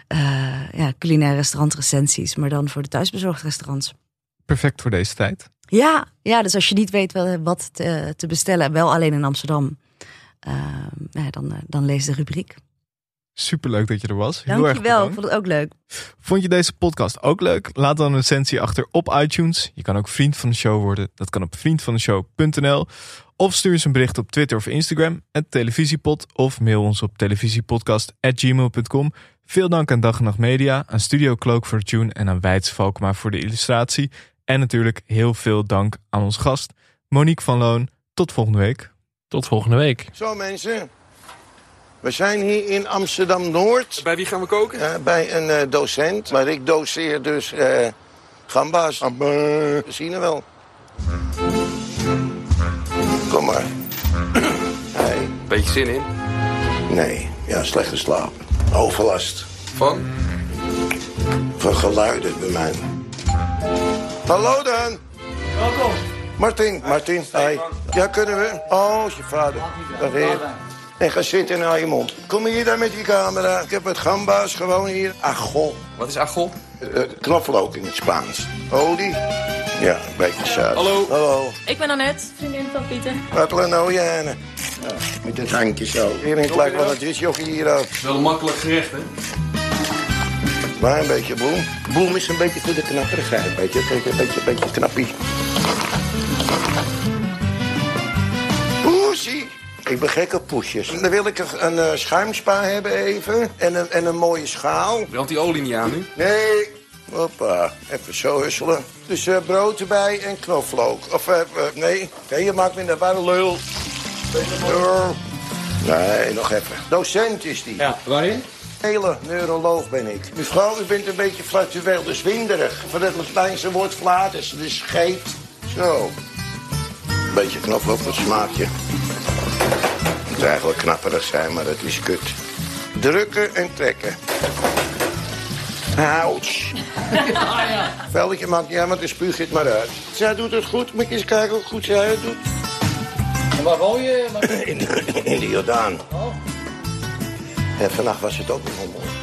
eh, ja, culinaire restaurantrecensies. Maar dan voor de thuisbezorgd restaurants. Perfect voor deze tijd. Ja, ja, dus als je niet weet wel- wat te, te bestellen. Wel alleen in Amsterdam. ja, dan, eh, dan lees de rubriek. Super leuk dat je er was. Heel erg Dankjewel, ik bedankt. vond het ook leuk. Vond je deze podcast ook leuk? Laat dan een recensie achter op iTunes. Je kan ook vriend van de show worden. Dat kan op vriendvandeshow.nl. Of stuur eens een bericht op Twitter of Instagram. Het televisiepod. Of mail ons op televisiepodcast.gmail.com. Veel dank aan Dag en Nacht Media, aan Studio Cloak voor de tune en aan Weids Valkma voor de illustratie. En natuurlijk heel veel dank aan ons gast, Monique van Loon. Tot volgende week. Tot volgende week. Zo mensen, we zijn hier in Amsterdam-Noord. Bij wie gaan we koken? bij een eh, docent, maar ik doseer dus eh gamba's. We zien er wel. Maar. Hey. Beetje zin in. Nee, ja, slecht geslapen. Overlast. Van? Van geluiden bij mij. Hallo dan. Welkom. Martin, Martin. Hi. Ja, kunnen we? Oh, is je vader. Dag heer. En ga zitten naar je mond. Kom hier dan met die camera. Ik heb het gamba's gewoon hier. Agol. Wat is agol? Uh, knoflook in het Spaans. Olie. Ja, een beetje zout. Hallo. Hallo. Ik ben Annette, vriendin van Pieter. Wat nou, Jane? Ja, met het handje zo. Hier in het lijkt wel een disjochie hier ook. Wel een makkelijk gerecht, hè? Maar een beetje bloem. Bloem is een beetje voor de knapperigheid, weet je. Kijk, een beetje, een beetje knappie. Ik ben gek op poesjes. Dan wil ik een, een eh, schuimspa hebben even. En een, en een mooie schaal. Brandt die olie niet aan nu? Nee. Hoppa. Even zo husselen. Dus eh, brood erbij en knoflook. Of, eh, eh, nee. Nee, je maakt me naar waar lul. Nee, nog even. Docent is die. Ja, waarin? Hele neuroloog ben ik. Mevrouw, u bent een beetje flatueel, dus winderig. Van het Latijnse woord flatus, dus scheet. Zo. Een beetje knoflook het smaakje. Het moet eigenlijk knapperig zijn, maar het is kut. Drukken en trekken. Ouch. Velletje maakt niet uit, maar dan spuug je het maar uit. Zij doet het goed. Moet je eens kijken hoe goed zij het doet. En waar woon je? In, in de Jordaan. En vannacht was het ook nog wel mooi.